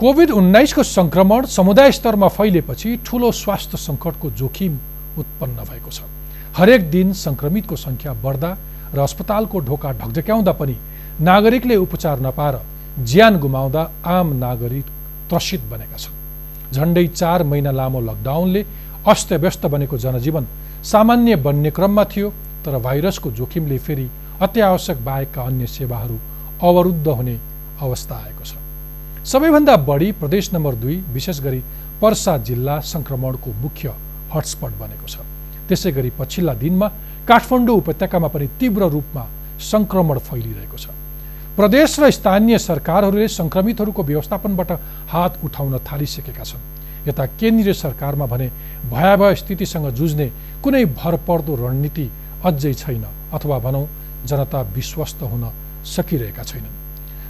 Covid उन्नाइसको सङ्क्रमण समुदाय स्तरमा फैलिएपछि ठुलो स्वास्थ्य सङ्कटको जोखिम उत्पन्न भएको छ। हरेक दिन सङ्क्रमितको सङ्ख्या बढ्दा र अस्पतालको ढोका ढकझक्याउँदा पनि नागरिकले उपचार नपाएर ज्यान गुमाउँदा आम नागरिक त्रसित बनेका छन्। झन्डै चार महिना लामो लकडाउनले अस्तव्यस्त बनेको जनजीवन सामान्य बन्ने क्रममा थियो तर भाइरसको जोखिमले फेरि अत्यावश्यक बाहेकका अन्य सेवाहरू अवरुद्ध हुने अवस्था आएको छ। सबैभन्दा बढी प्रदेश नम्बर दुई विशेष गरी पर्सा जिल्ला सङ्क्रमणको मुख्य हटस्पट बनेको छ। त्यसै गरी पछिल्ला दिनमा काठमाडौँ उपत्यकामा पनि तीव्र रूपमा सङ्क्रमण फैलिरहेको छ। प्रदेश र स्थानीय सरकारहरूले सङ्क्रमितहरूको व्यवस्थापनबाट हात उठाउन थालिसकेका छन्। यता केन्द्रीय सरकारमा भने भयावह स्थितिसँग जुझ्ने कुनै भरपर्दो रणनीति अझै छैन अथवा भनौँ जनता विश्वस्त हुन सकिरहेका छैनन्।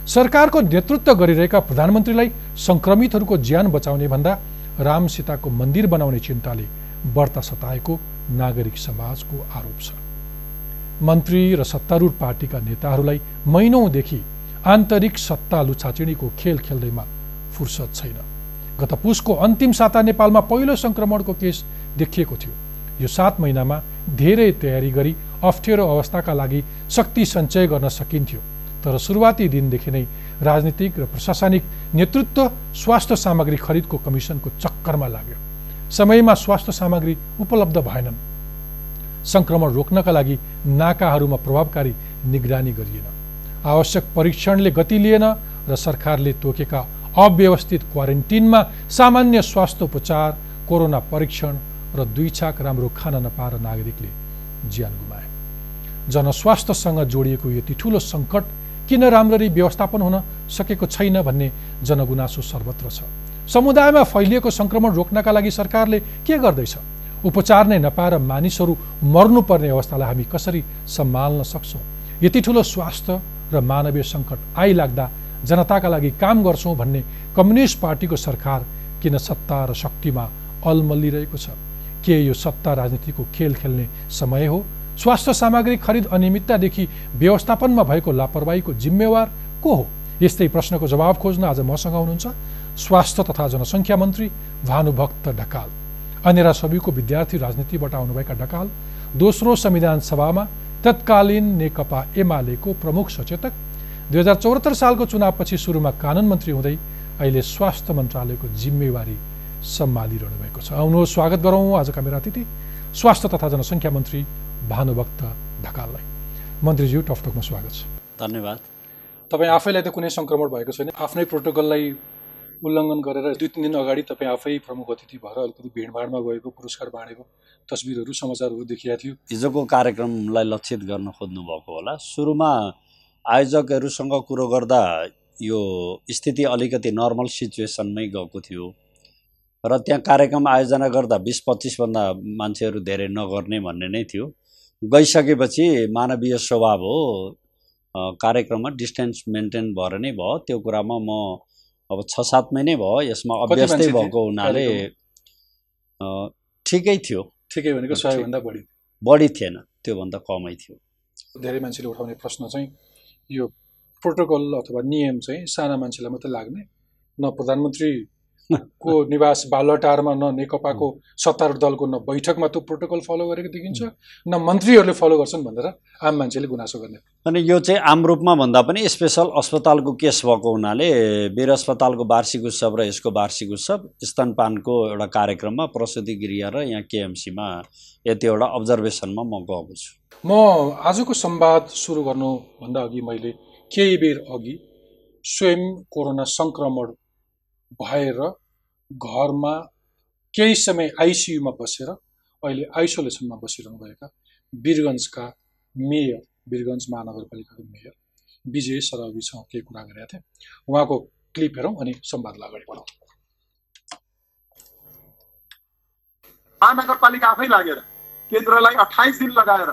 सरकारको नेतृत्व गरिरहेका प्रधानमन्त्रीलाई सङ्क्रमितहरूको ज्यान बचाउने भन्दा राम सीताको मन्दिर बनाउने चिन्ताले बढ्ता सताएको नागरिक समाजको आरोप छ। मन्त्री र सत्तारूढ पार्टीका नेताहरूलाई महिनौदेखि आन्तरिक सत्ता लुछाचिडीको खेल खेल्दैमा फुर्सद छैन। गत पुसको अन्तिम साता नेपालमा पहिलो सङ्क्रमणको केस देखिएको थियो। यो सात महिनामा धेरै तयारी गरी अप्ठ्यारो अवस्थाका लागि शक्ति सञ्चय गर्न सकिन्थ्यो। तर सुरुवाती दिनदेखि नै राजनीतिक र प्रशासनिक नेतृत्व स्वास्थ्य सामग्री खरिदको कमिसनको चक्करमा लाग्यो। समयमा स्वास्थ्य सामग्री उपलब्ध भएनन्। सङ्क्रमण रोक्नका लागि नाकाहरूमा प्रभावकारी निगरानी गरिएन। आवश्यक परीक्षणले गति लिएन र सरकारले तोकेका अव्यवस्थित क्वारेन्टिनमा सामान्य स्वास्थ्य उपचार कोरोना परीक्षण र दुई छाक राम्रो खान नपाएर नागरिकले ज्यान गुमाए। जनस्वास्थ्यसँग जोडिएको यति ठुलो सङ्कट किन राम्ररी व्यवस्थापन हुन सकेको छैन भन्ने जनगुनासो सर्वत्र छ। समुदायमा फैलिएको सङ्क्रमण रोक्नका लागि सरकारले के गर्दैछ? उपचार नै नपाएर मानिसहरू मर्नुपर्ने अवस्थालाई हामी कसरी सम्हाल्न सक्छौँ? यति ठुलो स्वास्थ्य र मानवीय सङ्कट आइलाग्दा जनताका लागि काम गर्छौँ भन्ने कम्युनिस्ट पार्टीको सरकार किन सत्ता र शक्तिमा अलमल्लिरहेको छ? के यो सत्ता राजनीतिको खेल खेल्ने समय हो? स्वास्थ्य सामग्री खरिद अनियमिततादेखि व्यवस्थापनमा भएको लापरवाहीको जिम्मेवार को हो? यस्तै प्रश्नको जवाब खोज्न आज मसँग हुनुहुन्छ स्वास्थ्य तथा जनसङ्ख्या मन्त्री भानुभक्त ढकाल। अनेरा सबैको विद्यार्थी राजनीतिबाट आउनुभएका ढकाल दोस्रो संविधान सभामा तत्कालीन नेकपा एमालेको प्रमुख सचेतक दुई हजार चौहत्तर सालको चुनावपछि सुरुमा कानुन मन्त्री हुँदै अहिले स्वास्थ्य मन्त्रालयको जिम्मेवारी सम्हालिरहनु भएको छ। आउनुहोस् स्वागत गरौँ। आजका मेरा अतिथि स्वास्थ्य तथा जनसङ्ख्या मन्त्री भानुभक्त ढकाललाई। मन्त्रीज्यू टकटकमा स्वागत छ। धन्यवाद। तपाईँ आफैलाई त कुनै सङ्क्रमण भएको छैन। आफ्नै प्रोटोकललाई उल्लङ्घन गरेर दुई तिन दिन अगाडि तपाईँ आफै प्रमुख अतिथि भएर अलिकति भिडभाडमा गएको पुरस्कार बाँडेको तस्बिरहरू समाचारहरू देखिएको थियो। हिजोको कार्यक्रमलाई लक्षित गर्न खोज्नु भएको होला। सुरुमा आयोजकहरूसँग कुरो गर्दा यो स्थिति अलिकति नर्मल सिचुएसनमै गएको थियो। र त्यहाँ कार्यक्रम आयोजना गर्दा बिस पच्चिसभन्दा मान्छेहरू धेरै नगर्ने भन्ने नै थियो। गइसकेपछि मानवीय स्वभाव हो। कार्यक्रममा डिस्टेन्स मेन्टेन भएर नै भयो। त्यो कुरामा म अब छ सात महिनै भयो। यसमा अभ्यस्तै भएको हुनाले ठिकै थियो। ठिकै भनेको सयभन्दा बढी बढी थिएन। त्योभन्दा कमै थियो। धेरै मान्छेले उठाउने प्रश्न चाहिँ यो प्रोटोकल अथवा नियम चाहिँ साना मान्छेलाई मात्रै लाग्ने न प्रधानमन्त्री को निवास बालटारमा न नेकपाको सत्तारूढ दलको न बैठकमा त्यो प्रोटोकल फलो गरेको देखिन्छ न मन्त्रीहरूले फलो गर्छन् भनेर आम मान्छेले गुनासो गर्ने। अनि यो चाहिँ आम रूपमा भन्दा पनि स्पेसल अस्पतालको केस भएको हुनाले वीर अस्पतालको वार्षिक उत्सव र यसको वार्षिक उत्सव स्तनपानको एउटा कार्यक्रममा प्रसुति गृह र यहाँ केएमसीमा यति एउटा अब्जर्भेसनमा म गएको छु। म आजको संवाद सुरु गर्नुभन्दा अघि मैले केही बेर अघि स्वयं कोरोना सङ्क्रमण भएर घरमा केही समय आइसियुमा बसेर अहिले आइसोलेसनमा बसिरहनुभएका वीरगन्जका मेयर वीरगन्ज महानगरपालिकाको मेयर विजय सरवीसँग केही कुरा गरेका थिएँ। उहाँको क्लिप हेरौँ अनि संवादलाई अगाडि बढाउँ। महानगरपालिका आफै लागेर केन्द्रलाई अठाइस दिन लगाएर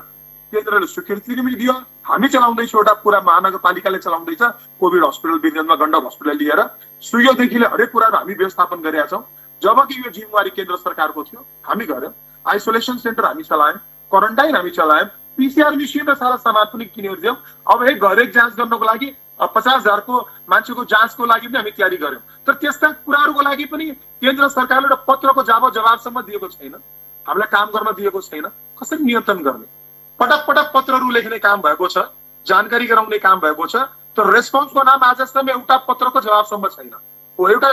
केन्द्रले स्वीकृति पनि दियो। हामी चलाउँदैछौँ एउटा पुरा महानगरपालिकाले चलाउँदैछ। कोभिड हस्पिटल बिरगन्जमा गण्डक हस्पिटल लिएर। सुयोदेखि हरेक कुराहरू हामी व्यवस्थापन गरेका छौँ। जबकि यो जिम्मेवारी केन्द्र सरकारको थियो हामी गऱ्यौँ। आइसोलेसन सेन्टर हामी चलायौँ। क्वारेन्टाइन हामी चलायौँ। पिसिआर मेसिन र सारा सामान पनि किनेर दियौँ। अब एक घरेक जाँच गर्नको लागि पचास हजारको मान्छेको जाँचको लागि पनि हामी तयारी गऱ्यौँ। तर त्यस्ता कुराहरूको लागि पनि केन्द्र सरकारले एउटा पत्रको जाब जवाबसम्म दिएको छैन। हामीलाई काम गर्न दिएको छैन। कसरी नियन्त्रण गर्ने? पटक पटक पत्रहरू लेख्ने काम भएको छ जानकारी गराउने काम भएको छ तर रेस्पोन्सको नाम आजसम्म एउटा पत्रको जवाबसम्म छैन। हो एउटा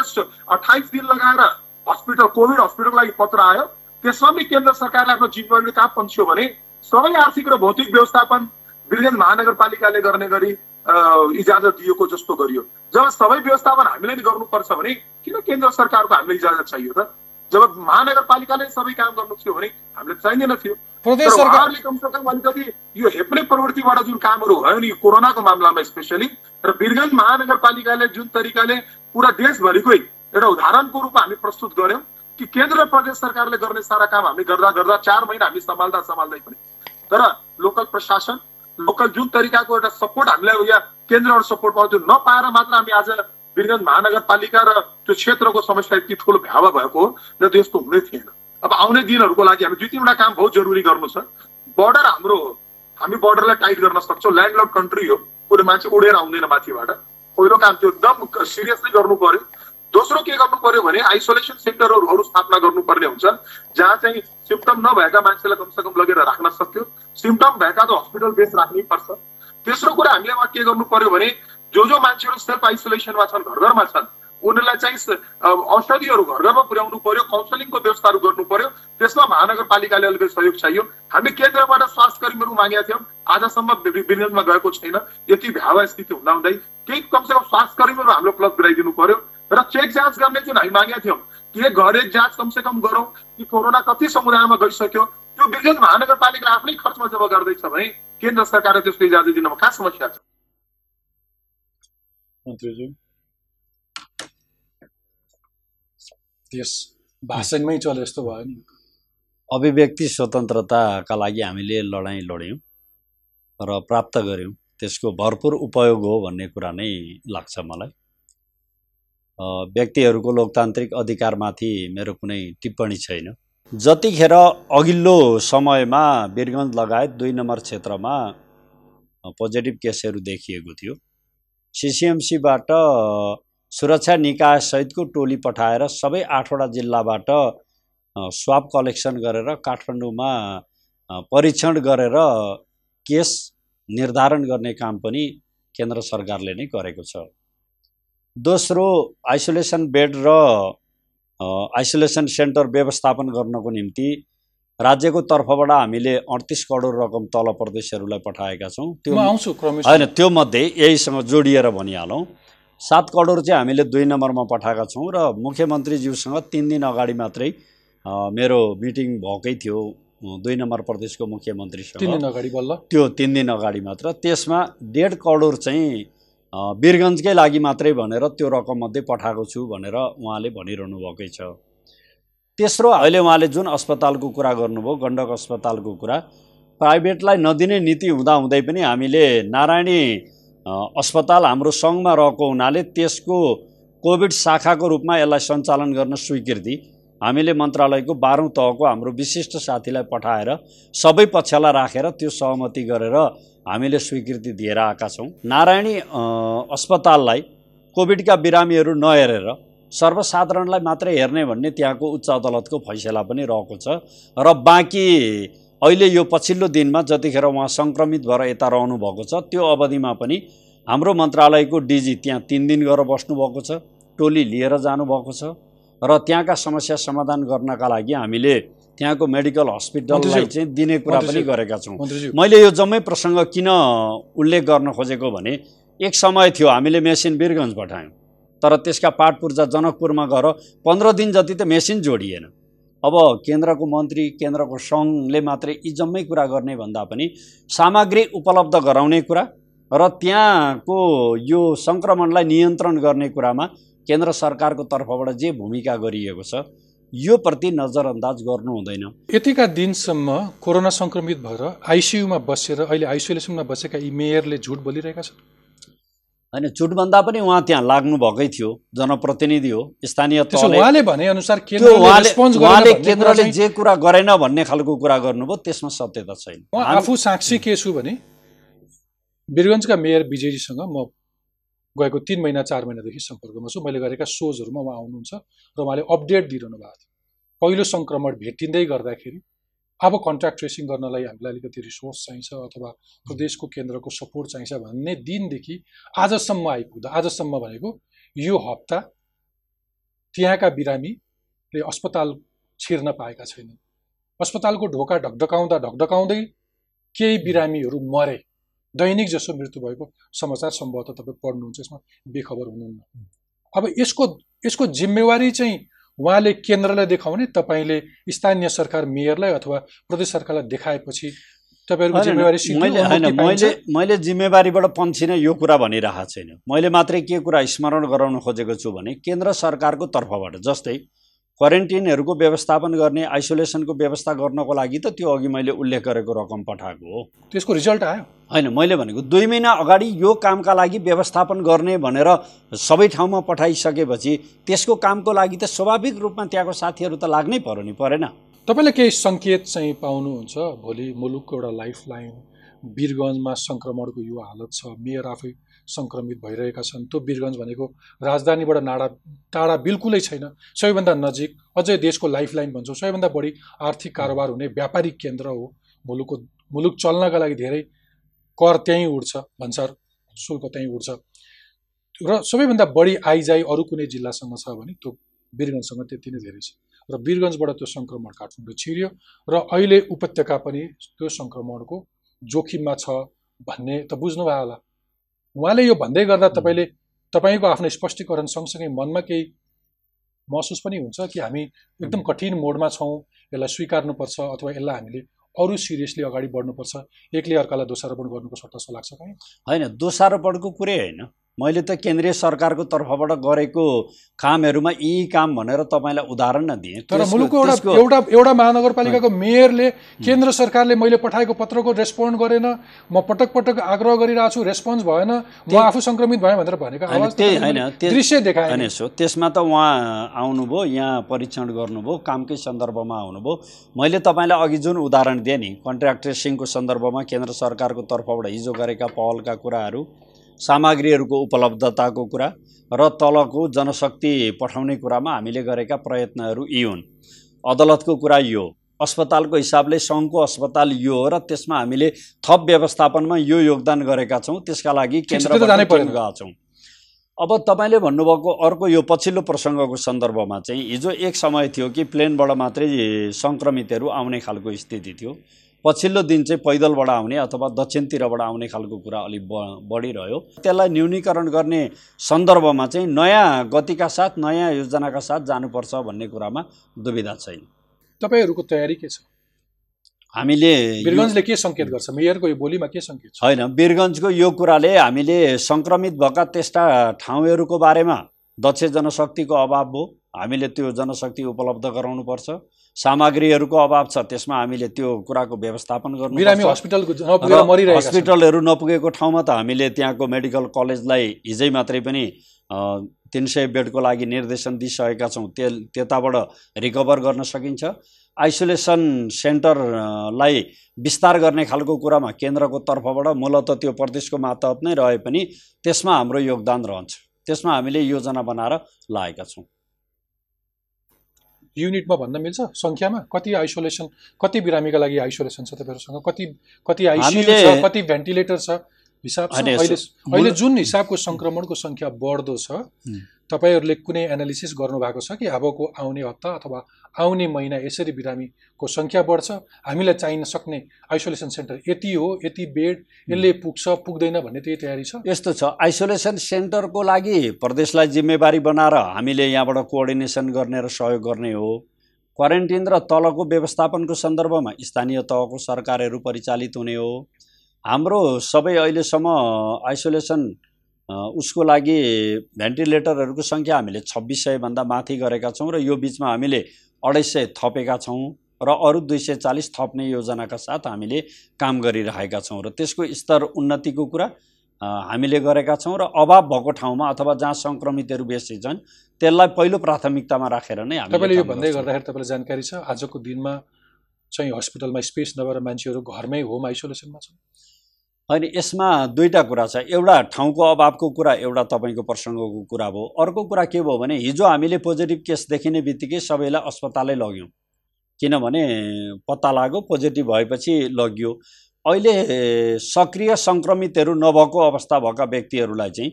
अठाइस दिन लगाएर हस्पिटल कोभिड हस्पिटलको लागि पत्र आयो। त्यसमा पनि केन्द्र सरकारले आफ्नो जिम्मेवारी कहाँ पन्छ्यो भने सबै आर्थिक र भौतिक व्यवस्थापन वीरगञ्ज महानगरपालिकाले गर्ने गरी इजाजत दिएको जस्तो गरियो। जब सबै व्यवस्थापन हामीले नै गर्नुपर्छ भने किन केन्द्र सरकारको हामीले इजाजत चाहियो त? जब महानगरपालिकाले सबै काम गर्नु थियो भने हामीले चाहिँदैन थियो। प्रदेश सरकारले कमसे कम अलिकति यो हेप्ने प्रवृत्तिबाट जुन कामहरू भयो नि कोरोनाको मामलामा स्पेसली र वीरगञ्ज महानगरपालिकाले जुन तरिकाले पुरा देशभरिकै एउटा उदाहरणको रूपमा हामी प्रस्तुत गर्यौँ कि केन्द्र र प्रदेश सरकारले गर्ने सारा काम हामी गर्दा गर्दा चार महिना हामी सम्हाल्दा सम्हाल्दै पनि। तर लोकल प्रशासन लोकल जुन तरिकाको एउटा सपोर्ट हामीलाई यहाँ केन्द्रबाट सपोर्ट पाउँथ्यो नपाएर मात्र हामी आज वीरगञ्ज महानगरपालिका र त्यो क्षेत्रको समस्या यति ठुलो भ्यावा भएको हो र त्यस्तो हुनै थिएन। अब आउने दिनहरूको लागि हामी दुई तिनवटा काम बहुत जरुरी गर्नु छ। बर्डर हाम्रो हो। हामी बर्डरलाई टाइट गर्न सक्छौँ। ल्यान्डलक कन्ट्री हो। कुनै मान्छे उडेर आउँदैन माथिबाट। पहिलो काम त्यो एकदम सिरियसली गर्नु पर्यो। दोस्रो के गर्नु पर्यो भने आइसोलेसन सेन्टरहरू स्थापना गर्नुपर्ने हुन्छ। जहाँ चाहिँ सिम्टम नभएका मान्छेलाई कमसेकम लगेर राख्न सक्यो। सिम्टम भएका त हस्पिटल बेस राख्नै पर्छ। तेस्रो कुरा हामीले अब के गर्नु पर्यो भने जो जो मान्छेहरू सेल्फ आइसोलेसनमा छन् घर घरमा छन् उनीहरूलाई चाहिँ औषधिहरू घर घरमा पुर्याउनु पर्यो काउन्सिलिङको व्यवस्थाहरू गर्नु पर्यो। त्यसमा महानगरपालिकाले अलिकति सहयोग चाहियो। हामी केन्द्रबाट स्वास्थ्य कर्मीहरू मागेका थियौँ। आजसम्म विनियोगमा गएको छैन। यति भ्यावा स्थिति हुँदाहुँदै केही कमसेकम स्वास्थ्य कर्मीहरू हाम्रो प्लस गराइदिनु पर्यो। र चेक जाँच गर्ने जुन हामी मागेका थियौँ कि घरे जाँच कमसे कम गरौँ कि कोरोना कति समुदायमा गइसक्यो त्यो विगत महानगरपालिकाले आफ्नै खर्चमा जब गर्दैछ भने केन्द्र सरकारले त्यसको इजाजत दिनमा कहाँ समस्या छ? मन्त्रीज्यू त्यस भाषणमै चले जस्तो भयो नि अभिव्यक्ति स्वतन्त्रताका लागि हामीले लडाइँ लड्यौँ र प्राप्त गऱ्यौँ त्यसको भरपुर उपयोग हो भन्ने कुरा नै लाग्छ मलाई व्यक्तिहरूको लोकतान्त्रिक अधिकारमाथि मेरो कुनै टिप्पणी छैन जतिखेर अघिल्लो समयमा वीरगञ्ज लगायत दुई नम्बर क्षेत्रमा पोजिटिभ केसहरू देखिएको थियो सिसिएमसीबाट सुरक्षा निकायसहितको टोली पठाएर सबै आठवटा जिल्लाबाट स्वाब कलेक्सन गरेर काठमाडौँमा परीक्षण गरेर केस निर्धारण गर्ने काम पनि केन्द्र सरकारले नै गरेको छ। दोस्रो आइसोलेसन बेड र आइसोलेसन सेन्टर व्यवस्थापन गर्नको निम्ति राज्यको तर्फबाट हामीले अडतिस करोड रकम तल प्रदेशहरूलाई पठाएका छौँ। त्यो आउँछु होइन त्यो मध्ये यहीसँग जोडिएर भनिहालौँ। सात करोड चाहिँ हामीले दुई नम्बरमा पठाएका छौँ र मुख्यमन्त्रीज्यूसँग तिन दिन अगाडि मात्रै मेरो मिटिङ भएकै थियो दुई नम्बर प्रदेशको मुख्यमन्त्रीसँग। अगाडि बल्ल। त्यो तिन दिन अगाडि मात्र। त्यसमा डेढ करोड चाहिँ वीरगन्जकै लागि मात्रै भनेर त्यो रकममध्ये पठाएको छु भनेर उहाँले भनिरहनु भएकै छ। तेस्रो अहिले उहाँले जुन अस्पतालको कुरा गर्नुभयो गण्डक अस्पतालको कुरा प्राइभेटलाई नदिने नीति हुँदाहुँदै पनि हामीले नारायणी अस्पताल हाम्रो सङ्घमा रहेको हुनाले त्यसको कोभिड शाखाको रूपमा यसलाई सञ्चालन गर्न स्वीकृति हामीले मन्त्रालयको बाह्रौँ तहको हाम्रो विशिष्ट साथीलाई पठाएर सबै पक्षलाई राखेर त्यो सहमति गरेर हामीले स्वीकृति दिएर आएका छौँ। नारायणी अस्पताललाई कोभिडका बिरामीहरू नहेरेर सर्वसाधारणलाई मात्रै हेर्ने भन्ने त्यहाँको उच्च अदालतको फैसला पनि रहेको छ। र बाँकी अहिले यो पछिल्लो दिनमा जतिखेर उहाँ सङ्क्रमित भएर यता रहनु भएको छ त्यो अवधिमा पनि हाम्रो मन्त्रालयको डिजी त्यहाँ तिन दिन गरेर बस्नुभएको छ टोली लिएर जानुभएको छ। र त्यहाँका समस्या समाधान गर्नका लागि हामीले त्यहाँको मेडिकल हस्पिटललाई चाहिँ दिने कुरा पनि गरेका छौँ। मैले यो जम्मै प्रसङ्ग किन उल्लेख गर्न खोजेको भने एक समय थियो हामीले मेसिन वीरगन्ज पठायौँ। तर त्यसका पाठ पूर्जा जनकपुरमा गएर पन्ध्र दिन जति त मेसिन जोडिएन। अब केन्द्रको मन्त्री केन्द्रको सङ्घले मात्रै यी जम्मै कुरा गर्ने भन्दा पनि सामग्री उपलब्ध गराउने कुरा र त्यहाँको यो सङ्क्रमणलाई नियन्त्रण गर्ने कुरामा केन्द्र सरकारको तर्फबाट जे भूमिका गरिएको छ यो प्रति नजरअन्दाज गर्नु हुँदैन। यतिका दिनसम्म कोरोना सङ्क्रमित भएर आइसियुमा बसेर अहिले आइसोलेसनमा बसेका यी मेयरले झुट बोलिरहेका छन्। होइन झुटभन्दा पनि उहाँ त्यहाँ लाग्नु भएकै थियो जनप्रतिनिधि हो स्थानीय उहाँले भने अनुसार त्यो केन्द्रले जे कुरा गरेन भन्ने खालको कुरा गर्नुभयो त्यसमा सत्यता छैन। आफू साक्षी के छु भने वीरगन्जका मेयर विजयजीसँग म गएको तिन महिना चार महिनादेखि सम्पर्कमा छु। मैले गरेका सोजहरूमा उहाँ आउनुहुन्छ र उहाँले अपडेट दिइरहनु भएको थियो। पहिलो सङ्क्रमण भेटिँदै गर्दाखेरि अब कन्ट्याक्ट ट्रेसिङ गर्नलाई हामीलाई अलिकति रिसोर्स चाहिन्छ अथवा प्रदेशको केन्द्रको सपोर्ट चाहिन्छ भन्ने दिनदेखि आजसम्म आइपुग्दा आजसम्म भनेको यो हप्ता त्यहाँका बिरामीले अस्पताल छिर्न पाएका छैनन्। अस्पतालको ढोका ढकढकाउँदा ढकढकाउँदै केही बिरामीहरू मरे। दैनिक जसो मृत्यु भएको समाचार सम्भवतः तपाईँ पढ्नुहुन्छ यसमा बेखबर हुनुहुन्न। अब यसको यसको जिम्मेवारी चाहिँ उहाँले केन्द्रलाई देखाउने तपाईँले स्थानीय सरकार मेयरलाई अथवा प्रदेश सरकारलाई देखाएपछि तपाईँहरूको मैले? मैले मैले जिम्मेवारीबाट पन्थिनँ यो कुरा भनिरहेको छैन मैले मात्रै के कुरा स्मरण गराउन खोजेको छु भने केन्द्र सरकारको तर्फबाट जस्तै क्वारेन्टिनहरूको व्यवस्थापन गर्ने आइसोलेसनको व्यवस्था गर्नको लागि त त्यो अघि मैले उल्लेख गरेको रकम पठाएको हो। त्यसको रिजल्ट आयो? होइन मैले भनेको दुई महिना अगाडि यो कामका लागि व्यवस्थापन गर्ने भनेर सबै ठाउँमा पठाइसकेपछि त्यसको कामको लागि त स्वाभाविक रूपमा त्यहाँको साथीहरू त लाग्नै पर्यो नि परेन। तपाईँले केही सङ्केत चाहिँ पाउनुहुन्छ? भोलि मुलुकको एउटा लाइफ लाइन वीरगन्जमा सङ्क्रमणको यो हालत छ मेयर आफै सङ्क्रमित भइरहेका छन्। त्यो वीरगन्ज भनेको राजधानीबाट नाडा टाढा बिल्कुलै छैन। सबैभन्दा नजिक अझै देशको लाइफ लाइन भन्छौँ। सबैभन्दा बढी आर्थिक कारोबार हुने व्यापारिक केन्द्र हो। मुलुकको मुलुक चल्नका लागि धेरै कर त्यहीँ उठ्छ भन्सार शुल्क त्यहीँ उठ्छ। र सबैभन्दा बढी आइजाइ अरू कुनै जिल्लासँग छ भने त्यो वीरगन्जसँग त्यति नै धेरै छ। र वीरगन्जबाट त्यो सङ्क्रमण काठमाडौँ छिर्यो र अहिले उपत्यका पनि त्यो सङ्क्रमणको जोखिममा छ भन्ने त बुझ्नुभयो होला। उहाँले यो भन्दै गर्दा तपाईँले तपाईँको आफ्नो स्पष्टीकरण सँगसँगै मनमा केही महसुस पनि हुन्छ कि हामी एकदम कठिन मोडमा छौँ यसलाई स्वीकार्नुपर्छ अथवा यसलाई हामीले अरू सिरियसली अगाडि बढ्नुपर्छ एकले अर्कालाई दोषारोपण गर्नुको सट्टा जस्तो लाग्छ कहीँ? होइन दोषारोपणको कुरै होइन। मैले त केन्द्रीय सरकारको तर्फबाट गरेको कामहरूमा यी काम भनेर तपाईँलाई उदाहरण न दिएँ। तर मुलुकको एउटा एउटा एउटा महानगरपालिकाको मेयरले केन्द्र सरकारले मैले पठाएको पत्रको रेस्पोन्ड गरेन म पटक पटक आग्रह गरिरहेको छु रेस्पोन्स भएन म आफू सङ्क्रमित भएँ भनेर भनेको त्यही होइन, दृश्य देखाएँ होइन यसो त्यसमा त उहाँ आउनुभयो यहाँ परीक्षण गर्नुभयो कामकै सन्दर्भमा आउनुभयो। मैले तपाईँलाई अघि जुन उदाहरण दिएँ नि कन्ट्र्याक्ट ट्रेसिङको सन्दर्भमा केन्द्र सरकारको तर्फबाट हिजो गरेका पहलका कुराहरू सामग्रीहरूको उपलब्धताको कुरा र तलको जनशक्ति पठाउने कुरामा हामीले गरेका प्रयत्नहरू यी हुन्। अदालतको कुरा यो अस्पतालको हिसाबले सङ्घको अस्पताल यो हो र त्यसमा हामीले थप व्यवस्थापनमा यो योगदान गरेका छौँ त्यसका लागि गएका छौँ। अब तपाईँले भन्नुभएको अर्को यो पछिल्लो प्रसङ्गको सन्दर्भमा चाहिँ हिजो एक समय थियो कि प्लेनबाट मात्रै सङ्क्रमितहरू आउने खालको स्थिति थियो। पछिल्लो दिन चाहिँ पैदलबाट आउने अथवा दक्षिणतिरबाट आउने खालको कुरा अलिक ब बढिरह्यो। त्यसलाई न्यूनीकरण गर्ने सन्दर्भमा चाहिँ नयाँ गतिका साथ नयाँ योजनाका साथ जानुपर्छ भन्ने कुरामा दुविधा छैन। तपाईँहरूको तयारी के छ? हामीले वीरगन्जले के सङ्केत गर्छ? मेयरको यो बोलीमा के सङ्केत छ? होइन वीरगन्जको यो कुराले हामीले सङ्क्रमित भएका त्यस्ता ठाउँहरूको बारेमा दक्ष जनशक्तिको अभाव हो। हामीले त्यो जनशक्ति उपलब्ध गराउनुपर्छ। सामग्रीहरूको अभाव छ त्यसमा हामीले त्यो कुराको व्यवस्थापन बिरामी गर्नु हस्पिटलहरू नपुगेको ठाउँमा त हामीले त्यहाँको मेडिकल कलेजलाई हिजै मात्रै पनि तिन सय बेडको लागि निर्देशन दिइसकेका छौँ। ते त्यताबाट रिकभर गर्न सकिन्छ। आइसोलेसन सेन्टरलाई विस्तार गर्ने खालको कुरामा केन्द्रको तर्फबाट मूलत त्यो प्रदेशको मातहत नै रहे पनि त्यसमा हाम्रो योगदान रहन्छ। त्यसमा हामीले योजना बनाएर लागेका छौँ। युनिटमा भन्न मिल्छ? सङ्ख्यामा? कति आइसोलेसन कति बिरामीका लागि आइसोलेसन छ तपाईँहरूसँग? कति कति आइसियु छ कति भेन्टिलेटर छ? हिसाब अहिले अहिले जुन हिसाबको सङ्क्रमणको सङ्ख्या बढ्दो छ। तपाईँहरूले कुनै एनालिसिस गर्नुभएको छ कि अबको आउने हप्ता अथवा आउने महिना यसरी बिरामीको सङ्ख्या बढ्छ? हामीलाई चाहिन सक्ने आइसोलेसन सेन्टर यति हो यति बेड यसले पुग्छ पुग्दैन भन्ने त्यही तयारी छ? यस्तो छ आइसोलेसन सेन्टरको लागि प्रदेशलाई जिम्मेवारी बनाएर हामीले यहाँबाट कोअर्डिनेसन गर्ने र सहयोग गर्ने हो। क्वारेन्टिन र तलको व्यवस्थापनको सन्दर्भमा स्थानीय तहको सरकारहरू परिचालित हुने हो। हाम्रो सबै अहिलेसम्म आइसोलेसन उसको लागि भेन्टिलेटरहरूको सङ्ख्या हामीले छब्बिस सयभन्दा माथि गरेका छौँ र यो बिचमा हामीले अढाई सय थपेका छौँ र अरू दुई सय चालिस थप्ने योजनाका साथ हामीले काम गरिरहेका छौँ र त्यसको स्तर उन्नतिको कुरा हामीले गरेका छौँ र अभाव भएको ठाउँमा अथवा जहाँ सङ्क्रमितहरू बेसी छन् त्यसलाई पहिलो प्राथमिकतामा राखेर नै हामीले तपाईँले यो भन्दै। गर्दाखेरि तपाईँलाई जानकारी छ आजको दिनमा चाहिँ हस्पिटलमा स्पेस नभएर मान्छेहरू घरमै होम आइसोलेसनमा छन् होइन यसमा दुईवटा कुरा छ। एउटा ठाउँको अभावको कुरा एउटा तपाईँको प्रसङ्गको कुरा भयो। अर्को कुरा के भयो भने हिजो हामीले पोजिटिभ केस देखिने बित्तिकै सबैलाई अस्पतालै लग्यौँ। किनभने पत्ता लाग्यो पोजिटिभ भएपछि लगियो। अहिले सक्रिय सङ्क्रमितहरू नभएको अवस्था भएका व्यक्तिहरूलाई चाहिँ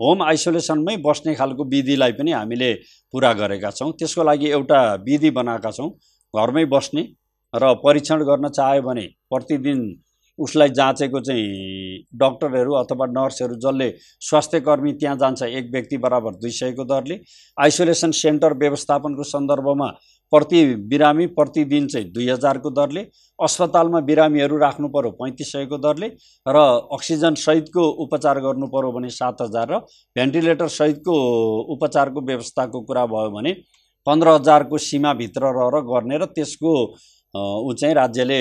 होम आइसोलेसनमै बस्ने खालको विधिलाई पनि हामीले पुरा गरेका छौँ। त्यसको लागि एउटा विधि बनाएका छौँ। घरमै बस्ने र परीक्षण गर्न चाह्यो भने प्रतिदिन उसलाई जाँचेको चाहिँ डक्टरहरू अथवा नर्सहरू जसले स्वास्थ्य कर्मी त्यहाँ जान्छ एक व्यक्ति बराबर दुई सयको दरले आइसोलेसन सेन्टर व्यवस्थापनको सन्दर्भमा प्रति बिरामी प्रतिदिन चाहिँ दुई हजारको दरले अस्पतालमा बिरामीहरू राख्नु पऱ्यो पैँतिस सयको दरले र अक्सिजन सहितको उपचार गर्नु पऱ्यो भने सात हजार र भेन्टिलेटर सहितको उपचारको व्यवस्थाको कुरा भयो भने पन्ध्र हजारको सीमाभित्र रहेर गर्ने र त्यसको ऊ चाहिँ राज्यले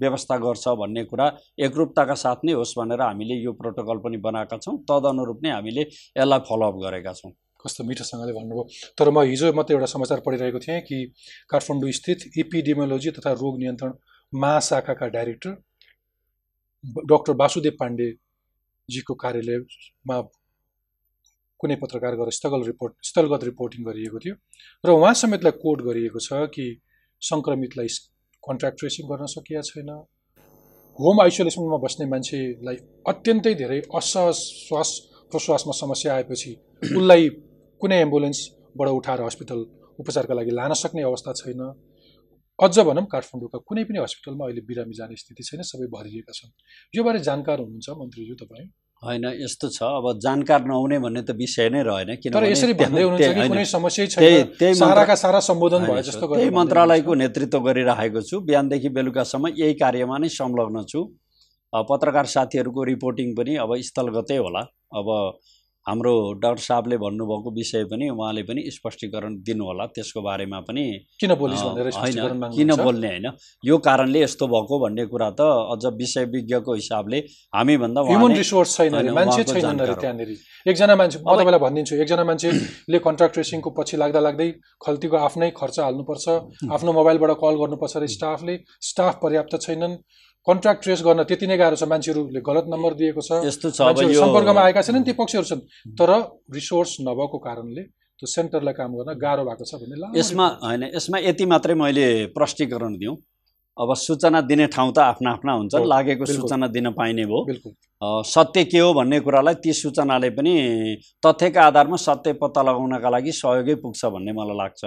व्यवस्था गर्छ भन्ने कुरा एकरूपताका साथ नै होस् भनेर हामीले यो प्रोटोकल पनि बनाएका छौँ। तदनुरूप नै हामीले यसलाई फलोअप गरेका छौँ। कस्तो मिठोसँगले भन्नुभयो। तर म हिजो मात्रै एउटा समाचार पढिरहेको थिएँ कि काठमाडौँ स्थित इपिडेमियोलोजी तथा रोग नियन्त्रण महाशाखाका डाइरेक्टर डाक्टर वासुदेव पाण्डेजीको कार्यालयमा कुनै पत्रकार गरेर स्थगल रिपोर्ट स्थलगत रिपोर्टिङ गरिएको थियो। र उहाँ समेतलाई कोट गरिएको छ कि सङ्क्रमितलाई कन्ट्याक्ट ट्रेसिङ गर्न सकिएको छैन। होम आइसोलेसनमा बस्ने मान्छेलाई अत्यन्तै धेरै असहज श्वास प्रश्वासमा समस्या आएपछि उसलाई कुनै एम्बुलेन्सबाट उठाएर हस्पिटल उपचारका लागि लान सक्ने अवस्था छैन। अझ भनौँ काठमाडौँका कुनै पनि हस्पिटलमा अहिले बिरामी जाने स्थिति छैन सबै भरिएका छन्। योबारे जानकार हुनुहुन्छ मन्त्रीज्यू तपाईँ? होइन यस्तो छ। अब जानकार नहुने भन्ने त विषय नै रहेन किनभने यसरी त्यहाँ- भन्दै हुनुहुन्छ त्यही- कि होइन, कुनै समस्यै त्यही- छैन त्यही साराका सारा सम्बोधन होइन, भए जस्तो त्यही गरेर भन्दै मन्त्रालयको। नेतृत्व गरिरहेको छु। बिहानदेखि बेलुकासम्म यही कार्यमा नै संलग्न छु। पत्रकार साथीहरूको रिपोर्टिङ पनि अब स्थलगतै होला। अब हाम्रो डाक्टर साहबले भन्नुभएको विषय पनि उहाँले पनि स्पष्टीकरण दिनुहोला। त्यसको बारेमा पनि किन होइन? किन बोल्ने होइन? यो कारणले यस्तो भएको भन्ने कुरा त अझ विषय विज्ञको हिसाबले हामीभन्दा ह्युमन रिसोर्स छैन मान्छे छैनन् अरे। त्यहाँनिर। एकजना मान्छे म तपाईँलाई भनिदिन्छु एकजना मान्छेले कन्ट्राक्ट ट्रेसिङको पछि लाग्दा लाग्दै खल्तीको आफ्नै खर्च हाल्नुपर्छ। आफ्नो मोबाइलबाट कल गर्नुपर्छ र स्टाफले। स्टाफ पर्याप्त छैनन्। कन्ट्राक्ट ट्रेस गर्न त्यति नै गाह्रो छ मान्छेहरूले गलत नम्बर दिएको छ। यस्तो छ सम्पर्कमा आएका छैनन् ती पक्षहरू छन्। तर रिसोर्स नभएको कारणले त्यो सेन्टरलाई काम गर्न गाह्रो भएको छ भन्ने यसमा होइन यसमा यति मात्रै मैले प्रष्टीकरण दिउँ। अब सूचना दिने ठाउँ त आफ्ना आफ्ना हुन्छन् हो, लागेको। सूचना दिन पाइने भयो सत्य के हो भन्ने कुरालाई ती सूचनाले पनि तथ्यका आधारमा सत्य पत्ता लगाउनका लागि सहयोगै पुग्छ भन्ने मलाई लाग्छ।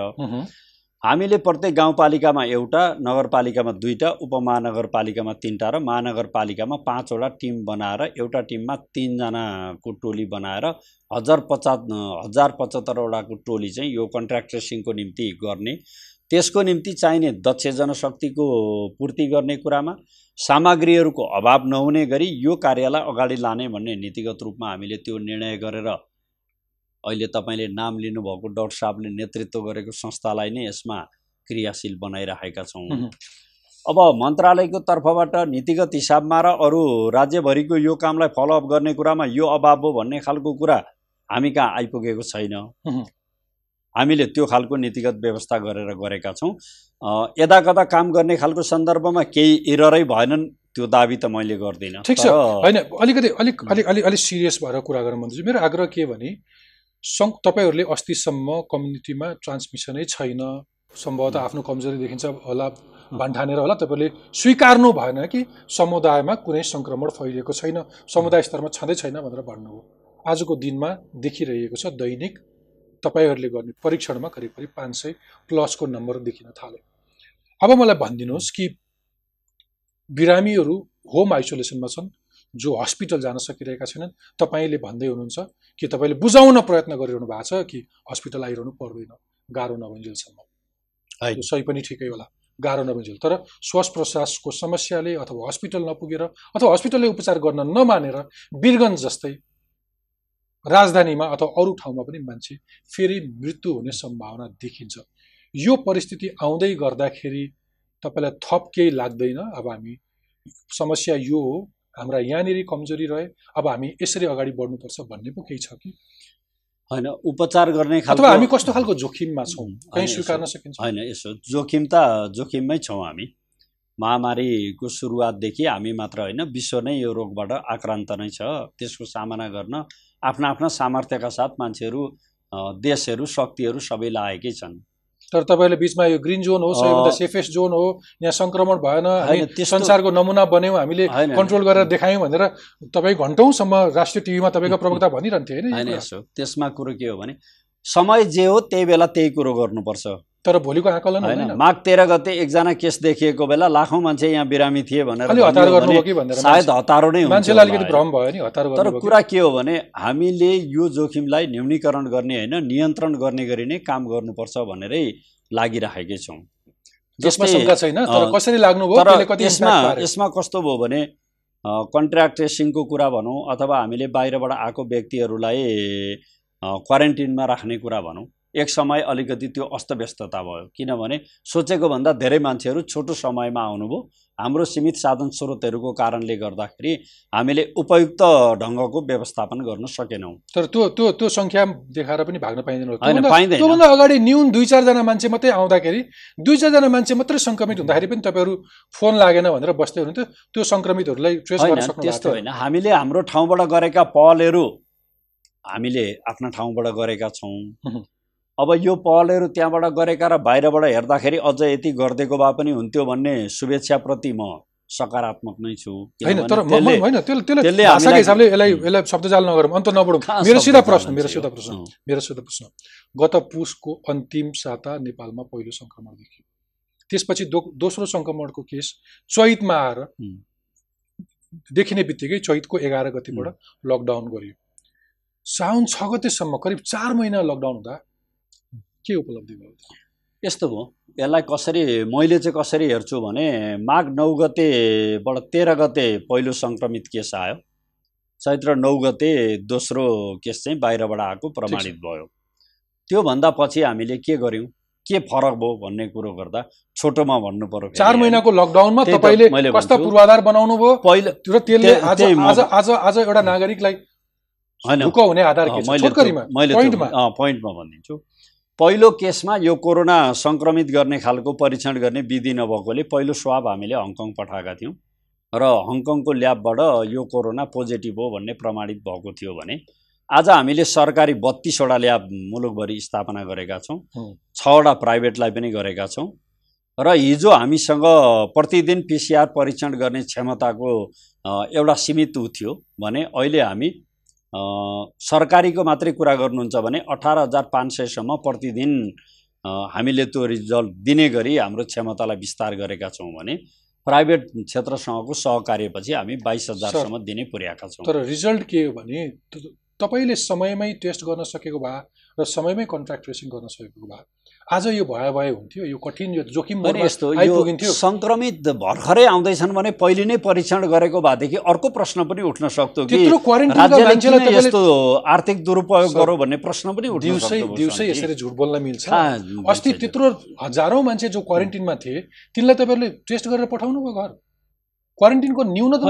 हामीले प्रत्येक गाउँपालिकामा एउटा नगरपालिकामा दुईवटा उपमहानगरपालिकामा तिनवटा र महानगरपालिकामा पाँचवटा टिम बनाएर एउटा टिममा तिनजनाको टोली बनाएर हजार पचास हजार पचहत्तरवटाको टोली चाहिँ यो कन्ट्र्याक्ट ट्रेसिङको निम्ति गर्ने। त्यसको निम्ति चाहिने दक्ष जनशक्तिको पूर्ति गर्ने कुरामा सामग्रीहरूको अभाव नहुने गरी यो कार्यलाई अगाडि लाने भन्ने नीतिगत रूपमा हामीले त्यो निर्णय गरेर अहिले तपाईँले नाम लिनुभएको डाक्टर साहबले नेतृत्व गरेको संस्थालाई नै यसमा क्रियाशील बनाइराखेका छौँ। अब मन्त्रालयको तर्फबाट नीतिगत हिसाबमा र अरू राज्यभरिको यो कामलाई फलोअप गर्ने कुरामा यो अभाव हो भन्ने खालको कुरा हामी कहाँ आइपुगेको छैन। हामीले त्यो खालको नीतिगत व्यवस्था गरेर गरेका छौँ। यदा कदा काम गर्ने खालको सन्दर्भमा केही इररै भएनन् त्यो दाबी त मैले गर्दिनँ। ठिक छ। होइन अलिकति अलिक अलिक अलिक अलिक सिरियस भएर कुरा गरौँ भन्दैछु मेरो आग्रह के भने सङ् तपाईँहरूले अस्तिसम्म कम्युनिटीमा ट्रान्समिसनै छैन। सम्भवतः आफ्नो कमजोरी देखिन्छ होला भन्ठानेर होला तपाईँहरूले स्वीकार्नु भएन कि समुदायमा कुनै सङ्क्रमण फैलिएको छैन समुदाय स्तरमा छँदै छैन भनेर भन्नुभयो। आजको दिनमा देखिरहेको छ दैनिक तपाईँहरूले गर्ने परीक्षणमा करिब करिब पाँच सय प्लसको नम्बर देखिन थाल्यो अब मलाई भनिदिनुहोस् कि बिरामीहरू होम आइसोलेसनमा छन् जो हस्पिटल जान सकिरहेका छैनन् तपाईँले भन्दै हुनुहुन्छ कि तपाईँले बुझाउन प्रयत्न गरिरहनु भएको छ कि हस्पिटल आइरहनु पर्दैन गाह्रो नभइन्जेलसम्म। त्यो सही पनि ठिकै होला गाह्रो नबुझेल तर श्वास प्रश्वासको समस्याले अथवा हस्पिटल नपुगेर अथवा हस्पिटलले उपचार गर्न नमानेर वीरगञ्ज जस्तै राजधानीमा अथवा अरू ठाउँमा पनि मान्छे फेरि मृत्यु हुने सम्भावना देखिन्छ। यो परिस्थिति आउँदै गर्दाखेरि तपाईँलाई थप केही लाग्दैन। अब हामी समस्या यो हो हाम्रा यहाँनिर कमजोरी रहे अब हामी यसरी अगाडि बढ्नुपर्छ भन्ने पो केही छ कि? होइन उपचार गर्ने खालको हामी कस्तो खालको जोखिममा छौँ? कहीँ स्वीकार्न सकिन्छ। होइन यसो जोखिम त जोखिममै छौँ हामी। महामारीको सुरुवातदेखि हामी मात्र होइन विश्व नै यो रोगबाट आक्रान्त नै छ। त्यसको सामना गर्न आफ्ना आफ्ना सामर्थ्यका साथ मान्छेहरू देशहरू शक्तिहरू सबै लागेकै छन्। तर तपाईँले बिचमा यो ग्रिन जोन हो सबैभन्दा। सेफेस्ट जोन हो यहाँ सङ्क्रमण भएन हामी संसारको नमुना बन्यौँ हामीले कन्ट्रोल गरेर देखायौँ भनेर तपाईँ घन्टौँसम्म राष्ट्रिय टिभीमा तपाईँको प्रवक्ता भनिरहन्थे होइन त्यसमा कुरो के हो भने समय जे हो त्यही बेला त्यही कुरो गर्नुपर्छ तर भोलिको आकलन होइन माघ तेह्र गते एकजना केस देखिएको बेला लाखौँ मान्छे यहाँ बिरामी थिए भनेर हतार कि सायद हतारो नै मान्छेलाई अलिकति। भ्रम भयो नि हतार तर? कुरा के हो भने हामीले यो जोखिमलाई न्यूनीकरण गर्ने होइन नियन्त्रण गर्ने गरी नै काम गर्नुपर्छ भनेरै लागिराखेकै छौँ यसमा? यसमा कस्तो भयो भने कन्ट्र्याक्ट ट्रेसिङको कुरा भनौँ अथवा हामीले बाहिरबाट आएको व्यक्तिहरूलाई क्वारेन्टिनमा राख्ने कुरा भनौँ एक समय अलिकति त्यो अस्तव्यस्तता भयो। किनभने सोचेको भन्दा धेरै मान्छेहरू छोटो समयमा आउनुभयो। हाम्रो सीमित साधन स्रोतहरूको कारणले गर्दाखेरि हामीले उपयुक्त ढङ्गको व्यवस्थापन गर्न सकेनौँ। तर त्यो त्यो त्यो सङ्ख्या देखाएर पनि भाग्न पाइँदैन। होइन, पाइँदैन। त्योभन्दा अगाडि न्यून दुई चारजना मान्छे मात्रै आउँदाखेरि दुई चारजना मान्छे मात्रै सङ्क्रमित हुँदाखेरि पनि तपाईँहरू फोन लागेन भनेर बस्दै हुनुहुन्थ्यो। त्यो सङ्क्रमितहरूलाई ट्रेस गर्न त्यस्तो होइन। हामीले हाम्रो ठाउँबाट गरेका पहलहरू हामीले आफ्ना ठाउँबाट गरेका छौँ. अब यो पहलहरू त्यहाँबाट गरेका र बाहिरबाट हेर्दाखेरि अझ यति गरिदिएको भए पनि हुन्थ्यो भन्ने शुभेच्छाप्रति म सकारात्मक नै छु होइन तर होइन त्यसले त्यसले भाषाको हिसाबले यसलाई। यसलाई शब्दजाल नगरौँ अन्त नबढौँ मेरो सिधा प्रश्न मेरो सिधा? प्रश्न। मेरो सिधा प्रश्न गत पुसको अन्तिम साता नेपालमा पहिलो सङ्क्रमण देखियो त्यसपछि दो दोस्रो सङ्क्रमणको केस चैतमा आएर। देखिने बित्तिकै चैतको एघार गतिबाट लकडाउन गरियो साउन छ गतेसम्म करिब चार महिना लकडाउन हुँदा के उपलब्धि भयो यस्तो भयो। यसलाई कसरी मैले चाहिँ कसरी हेर्छु भने माघ नौ गतेबाट तेह्र गते पहिलो सङ्क्रमित केस आयो। चैत्र नौ गते दोस्रो केस चाहिँ बाहिरबाट आएको प्रमाणित भयो। त्योभन्दा पछि हामीले के गर्यौँ के फरक भयो भन्ने कुरो गर्दा छोटोमा भन्नु पर्यो चार। महिनाको लकडाउनमा तपाईँले कस्ता। पूर्वाधार बनाउनु भयो पहिलो र त्यसले आज आज आज आज एउटा नागरिकलाई होइन। हुने आधार मैले मैले पोइन्टमा भनिदिन्छु। पहिलो केसमा यो कोरोना सङ्क्रमित गर्ने खालको परीक्षण गर्ने विधि नभएकोले पहिलो स्वाब हामीले हङकङ पठाएका थियौँ। र हङकङको ल्याबबाट यो कोरोना पोजिटिभ हो भन्ने प्रमाणित भएको थियो भने आज हामीले सरकारी बत्तिसवटा ल्याब मुलुकभरि स्थापना गरेका छौँ। छवटा प्राइभेटलाई पनि गरेका छौँ। र हिजो हामीसँग प्रतिदिन पिसिआर परीक्षण गर्ने क्षमताको एउटा सीमित थियो भने अहिले हामी सरकारीको मात्रै कुरा गर्नुहुन्छ भने अठार हजार पाँच सयसम्म प्रतिदिन हामीले त्यो रिजल्ट दिने गरी हाम्रो क्षमतालाई विस्तार गरेका छौँ भने प्राइभेट क्षेत्रसँगको सहकार्यपछि हामी बाइस हजारसम्म दिने पुर्याएका छौँ। तर रिजल्ट के हो भने तपाईँले समयमै टेस्ट गर्न सकेको भए र समयमै कन्ट्याक्ट ट्रेसिङ गर्न सकेको भए आज यो भए भए हुन्थ्यो यो कठिन यो जोखिम यस्तो आइपुगिन्थ्यो। सङ्क्रमित भर्खरै आउँदैछन् भने पहिले नै परीक्षण गरेको भएदेखि अर्को प्रश्न पनि उठ्न सक्थ्यो कि यस्तो आर्थिक दुरुपयोग गरौँ भन्ने प्रश्न पनि उठ्न दिउँसै दिउँसै। यसरी झुट बोल्न मिल्छ। अस्ति त्यत्रो हजारौँ मान्छे जो क्वारेन्टिनमा थिए तिनलाई तपाईँहरूले टेस्ट गरेर पठाउनु भयो घर। क्वारेन्टिनको न्यूनतम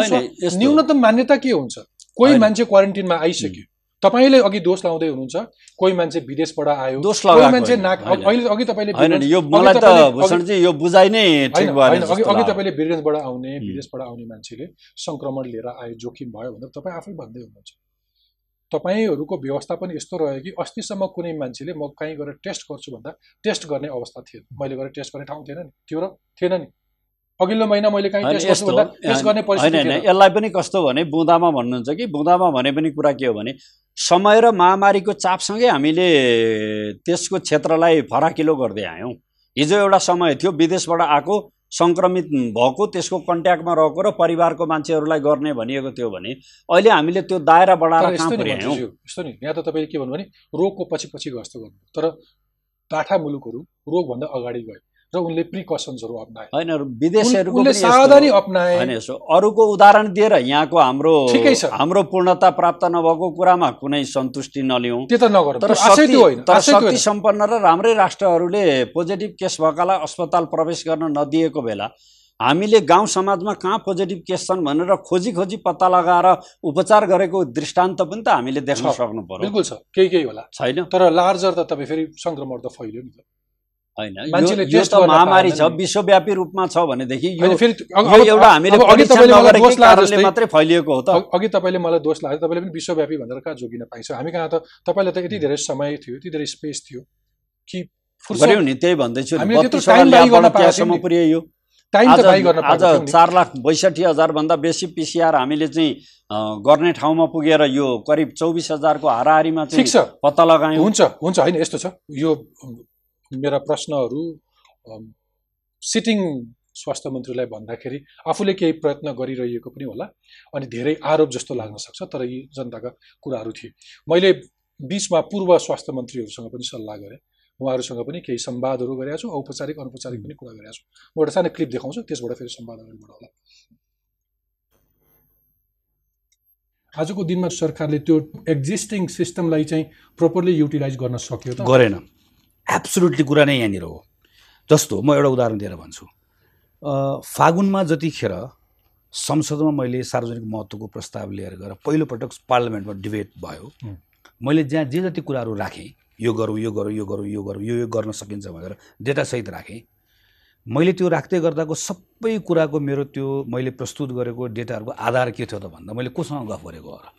न्यूनतम मान्यता के हुन्छ? कोही। मान्छे क्वारेन्टिनमा आइसक्यो। तपाईँले अघि दोष लाउँदै हुनुहुन्छ। कोही मान्छे विदेशबाट आयो। दोष कोही मान्छे नाक। अहिले अघि तपाईँले अघि मलाई त तपाईँले- अघि- भूषणजी यो बुझाइ नै ठिक होइन भएन होइन, जस्तो अघि अघि लाग्यो। तपाईँले वीरगञ्जबाट आउने। विदेशबाट आउने मान्छेले सङ्क्रमण लिएर आयो जोखिम भयो भनेर तपाईँ आफै भन्दै हुनुहुन्छ। तपाईँहरूको व्यवस्थापन यस्तो रह्यो कि अस्तिसम्म कुनै मान्छेले म कहीँ गएर टेस्ट गर्छु भन्दा टेस्ट गर्ने अवस्था थिएन। मैले गएर टेस्ट गर्ने ठाउँ थिएन नि। थियो र थिएन नि। अघिल्लो महिना मैले कहीँ होइन, टेस्ट गर्ने होइन यसलाई पनि कस्तो भने बुँदामा भन्नुहुन्छ कि बुँदामा भने पनि कुरा के हो भने समय र महामारीको चापसँगै हामीले त्यसको क्षेत्रलाई फराकिलो गर्दै आयौँ। हिजो एउटा समय थियो विदेशबाट आएको सङ्क्रमित भएको त्यसको कन्ट्याक्टमा रहेको र परिवारको मान्छेहरूलाई गर्ने भनिएको थियो भने अहिले हामीले त्यो दायरा बढाएर यस्तो नि यहाँ त तपाईँले के भन्नु भने रोगको पछि पछि गस्तो गर्नु तर टाठा मुलुकहरू रोगभन्दा अगाडि गए र उनले प्रिकसन्सहरू अप्नाए। होइन विदेशीहरूको सावधानी अप्नाए। होइन यसो अरूको उदाहरण दिएर यहाँको हाम्रो ठिकै छ। हाम्रो पूर्णता प्राप्त नभएको कुरामा कुनै सन्तुष्टि नलिउँ। त्यो त नगरौँ। तर शक्ति तर शक्ति। सम्पन्न र राम्रै राष्ट्रहरूले पोजिटिभ केस भएकालाई अस्पताल प्रवेश गर्न नदिएको बेला हामीले गाउँ समाजमा कहाँ पोजिटिभ केस छन् भनेर खोजी खोजी पत्ता लगाएर उपचार गरेको दृष्टान्त पनि त हामीले देख्न। सक्नु पर्यो। बिल्कुल छ। केही केही होला। छैन। तर लार्जर त तपाईँ फेरि सङ्क्रमण त फैल्यो नि त। होइन। यो- त महामारी छ। विश्वव्यापी रूपमा छ भनेदेखि एउटा हामीले मात्रै फैलिएको हो त। अघि- तपाईँले मलाई दोष लाग्यो तपाईँले पनि विश्वव्यापी भनेर कहाँ जोगिन पाइन्छ? हामी कहाँ त तपाईँलाई त यति धेरै समय थियो यति धेरै स्पेस थियो कि गऱ्यौँ नि त्यही भन्दैछु। पुर्याइयो। आज। चार लाख बैसठी हजारभन्दा बेसी पिसिआर हामीले चाहिँ गर्ने ठाउँमा पुगेर यो करिब चौबिस हजारको हाराहारीमा चाहिँ पत्ता लगायौँ। हुन्छ हुन्छ होइन यस्तो छ। यो मेरा प्रश्नहरू सिटिङ स्वास्थ्य मन्त्रीलाई भन्दाखेरि आफूले केही प्रयत्न गरिरहेको पनि होला अनि धेरै आरोप जस्तो लाग्न सक्छ तर यी जनताका कुराहरू थिए। मैले बिचमा पूर्व स्वास्थ्य मन्त्रीहरूसँग पनि सल्लाह गरेँ। उहाँहरूसँग पनि केही संवादहरू गरेका छु औपचारिक अनौपचारिक पनि कुरा गरेका छु। म एउटा सानो क्लिप देखाउँछु त्यसबाट फेरि संवाद अगाडि बढाउला। आजको दिनमा सरकारले त्यो एक्जिस्टिङ सिस्टमलाई चाहिँ प्रोपरली युटिलाइज गर्न सक्यो त? गरेन। एब्सोल्युटली कुरा नै यहाँनिर हो। जस्तो म एउटा उदाहरण दिएर भन्छु। फागुनमा जतिखेर संसदमा मैले सार्वजनिक महत्त्वको प्रस्ताव लिएर गएर पहिलोपटक पार्लियामेन्टमा डिबेट भयो। मैले जहाँ जे जति कुराहरू राखेँ यो गरौँ यो गरौँ यो गरौँ यो गरौँ यो यो गर्न सकिन्छ भनेर डेटासहित राखेँ। मैले त्यो राख्दै गर्दाको सबै कुराको मेरो त्यो मैले प्रस्तुत गरेको डेटाहरूको आधार के थियो त भन्दा मैले कोसँग गफ गरेको हो। र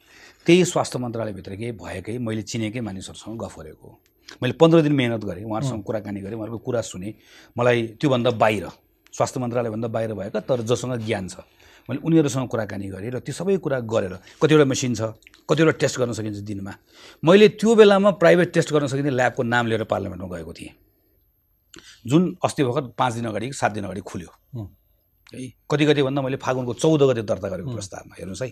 त्यही स्वास्थ्य मन्त्रालयभित्रकै भएकै मैले चिनेकै मानिसहरूसँग गफ गरेको हो। मैले पन्ध्र दिन मेहनत गरेँ उहाँहरूसँग कुराकानी गरेँ उहाँहरूको कुरा सुने। मलाई त्योभन्दा बाहिर स्वास्थ्य मन्त्रालयभन्दा बाहिर भएका तर जोसँग ज्ञान छ। मैले उनीहरूसँग कुराकानी गरेँ र त्यो सबै कुरा गरेर कतिवटा मेसिन छ कतिवटा टेस्ट गर्न सकिन्छ दिनमा। मैले त्यो बेलामा प्राइभेट टेस्ट गर्न सकिने ल्याबको नाम लिएर पार्लियामेन्टमा गएको थिएँ। जुन अस्ति भर्खर पाँच दिन अगाडि सात दिन अगाडि खुल्यो। हुँ। कति कति भन्दा मैले फागुनको चौध गते दर्ता गरेको। प्रस्तावमा हेर्नुहोस् है।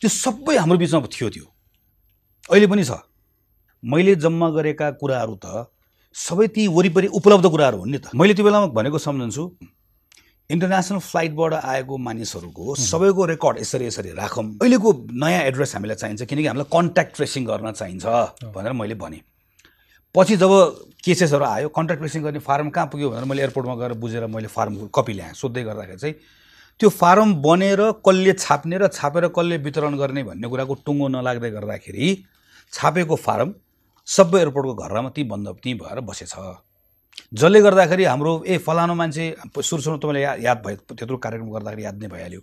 त्यो सबै हाम्रो बिचमा थियो त्यो। अहिले पनि छ। मैले जम्मा गरेका कुराहरू त सबै ती वरिपरि उपलब्ध कुराहरू हुन् नि त। मैले त्यो बेलामा भनेको सम्झन्छु इन्टरनेसनल फ्लाइटबाट आएको मानिसहरूको सबैको रेकर्ड यसरी यसरी राखौँ। अहिलेको नयाँ एड्रेस हामीलाई चाहिन्छ किनकि हामीलाई कन्ट्याक्ट ट्रेसिङ गर्न चाहिन्छ भनेर मैले भनेँ। पछि जब केसेसहरू आयो कन्ट्याक्ट ट्रेसिङ गर्ने फार्म कहाँ पुग्यो भनेर मैले एयरपोर्टमा गएर बुझेर मैले फार्मको कपी ल्याएँ। सोध्दै गर्दाखेरि चाहिँ त्यो फारम बनेर कसले छाप्ने र छापेर कसले वितरण गर्ने भन्ने कुराको टुङ्गो नलाग्दै गर्दाखेरि छापेको फारम सबै एयरपोर्टको घरमा त्यहीँ बन्द त्यहीँ भएर बसेछ। जसले गर्दाखेरि हाम्रो ए फलानु मान्छे सुरु सुरु तपाईँले या याद भयो त्यत्रो कार्यक्रम गर्दाखेरि याद नै भइहाल्यो।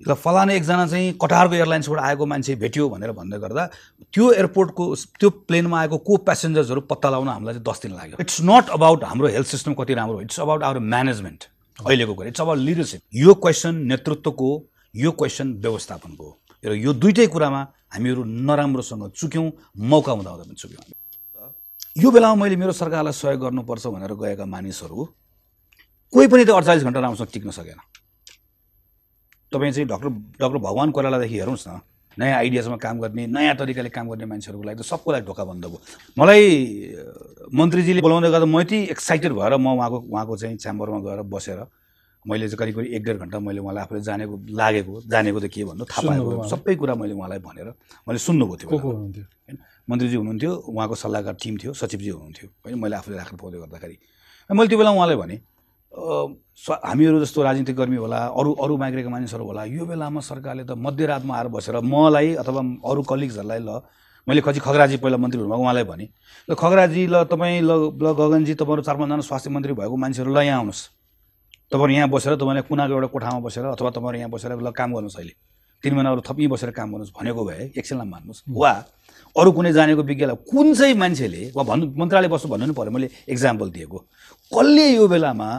ल फलानु एकजना चाहिँ कटारको एयरलाइन्सबाट आएको मान्छे भेट्यो भनेर भन्दै गर्दा त्यो एयरपोर्टको त्यो प्लेनमा आएको को प्यासेन्जर्सहरू पत्ता लगाउन हामीलाई चाहिँ दस दिन लाग्यो। इट्स नट अबाउट हाम्रो हेल्थ सिस्टम कति राम्रो इट्स अबाउट आवर म्यानेजमेन्ट अहिलेको कुरा। It's about leadership. यो क्वेसन नेतृत्वको यो क्वेसन व्यवस्थापनको। र यो दुइटै कुरामा हामीहरू नराम्रोसँग चुक्यौँ मौका हुँदा हुँदा पनि चुक्यौँ यो बेलामा मैले मेरो सरकारलाई सहयोग गर्नुपर्छ भनेर गएका मानिसहरू कोही पनि त अडचालिस घन्टा राम्रोसँग टिक्न सकेन। तपाईँ चाहिँ डक्टर डक्टर भगवान् कोइरालादेखि हेर्नुहोस् न नयाँ आइडियासमा काम गर्ने नयाँ तरिकाले काम गर्ने मान्छेहरूको लागि त सबको लागि ढोका बन्द भयो। मलाई मन्त्रीजीले बोलाउँदै गर्दा म यति एक्साइटेड भएर म उहाँको उहाँको चाहिँ च्याम्बरमा गएर बसेर मैले चाहिँ करिब करिब एक डेढ घन्टा मैले उहाँलाई आफूले जानेको लागेको जानेको त के भन्नु थाहा पाएको? सबै कुरा मैले उहाँलाई भनेर मैले सुन्नुभयो त्यो को को बेलामा। हुनुहुन्थ्यो? मन्त्रीजी हुनुहुन्थ्यो उहाँको सल्लाहकार टिम थियो सचिवजी हुनुहुन्थ्यो। होइन? मैले आफूले राख्नु पाउँदै गर्दाखेरि। मैले त्यो बेला उहाँलाई भने हामीहरू जस्तो राजनीतिक कर्मी होला अरू अरू माग्रेका मानिसहरू होला यो बेलामा सरकारले त मध्यरातमा आएर बसेर मलाई अथवा अरू कलिग्सहरूलाई ल मैले खजी खगराजी पहिला मन्त्री हुनुभएको उहाँलाई भने ल खगराजी ल तपाईँ ल ल गगनजी तपाईँहरू चार पाँचजना स्वास्थ्य मन्त्री भएको मान्छेहरू ल यहाँ आउनुहोस्। तपाईँहरू यहाँ बसेर तपाईँलाई कुनाको एउटा कोठामा बसेर अथवा तपाईँहरू यहाँ बसेर ल काम गर्नुहोस् अहिले। तिन महिनाहरू थप यहीँ बसेर काम गर्नुहोस् भनेको भए एकछिनलाई मान्नुहोस्। वा अरू कुनै जानेको विज्ञलाई कुन चाहिँ मान्छेले वा भन्नु मन्त्रालय बस्नु भन्नु नि पऱ्यो मैले इक्जाम्पल दिएको। कसले यो बेलामा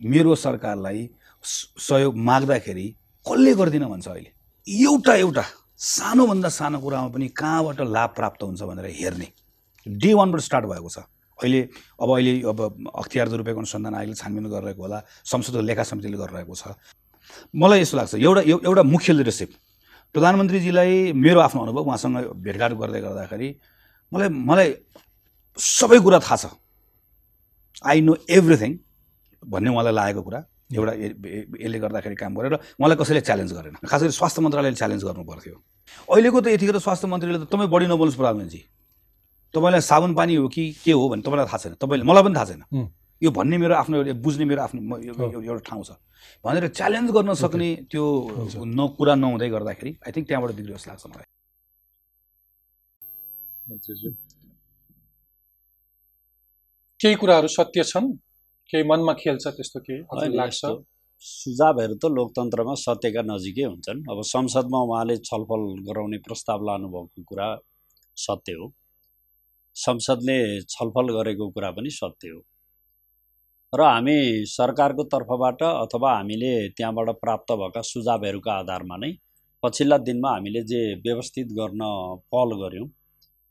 मेरो सरकारलाई सहयोग माग्दाखेरि कसले गर्दिनँ भन्छ अहिले? एउटा एउटा सानोभन्दा सानो कुरामा पनि कहाँबाट लाभ प्राप्त हुन्छ भनेर हेर्ने। डे वानबाट स्टार्ट भएको छ। अहिले अब अहिले अब अख्तियार दुरुपयोग अनुसन्धान आयोगले छानबिन गरिरहेको होला संसदको लेखा समितिले गरिरहेको छ। मलाई यस्तो लाग्छ एउटा एउ- एउटा मुख्य लिडरसिप। प्रधानमन्त्रीजीलाई मेरो आफ्नो अनुभव उहाँसँग भेटघाट गर्दै गर्दाखेरि मलाई मलाई सबै कुरा थाहा छ। आई नो एभ्रिथिङ भन्ने उहाँलाई लागेको कुरा एउटा यसले गर्दाखेरि काम गरेर उहाँलाई कसैले च्यालेन्ज गरेन। खास गरी स्वास्थ्य मन्त्रालयले च्यालेन्ज गर्नु पर्थ्यो। अहिलेको त यतिखेर स्वास्थ्य मन्त्रीले त तपाईँ बढी नबोल्नुहोस् प्रधानमन्त्री तपाईँलाई साबुन पानी हो कि के हो भने तपाईँलाई थाहा छैन। तपाईँले मलाई पनि थाहा छैन। यो भन्ने मेरो आफ्नो एउटा- बुझ्ने मेरो आफ्नो एउटा ठाउँ छ। भनेर च्यालेन्ज गर्न सक्ने त्यो। न कुरा नहुँदै गर्दाखेरि आई थिङ्क त्यहाँबाट बिग्रियो जस्तो लाग्छ मलाई। केही कुराहरू सत्य छन्? केही मनमा खेल्छ त्यस्तो केही? लाग्छ? सुझावहरू त लोकतन्त्रमा सत्यका नजिकै हुन्छन्। अब संसदमा उहाँले छलफल गराउने प्रस्ताव लानुभएको कुरा सत्य हो। संसदले छलफल गरेको कुरा पनि सत्य हो र हामी सरकारको तर्फबाट अथवा हामीले त्यहाँबाट प्राप्त भएका सुझावहरूका आधारमा नै पछिल्ला दिनमा हामीले जे व्यवस्थित गर्न पहल गऱ्यौँ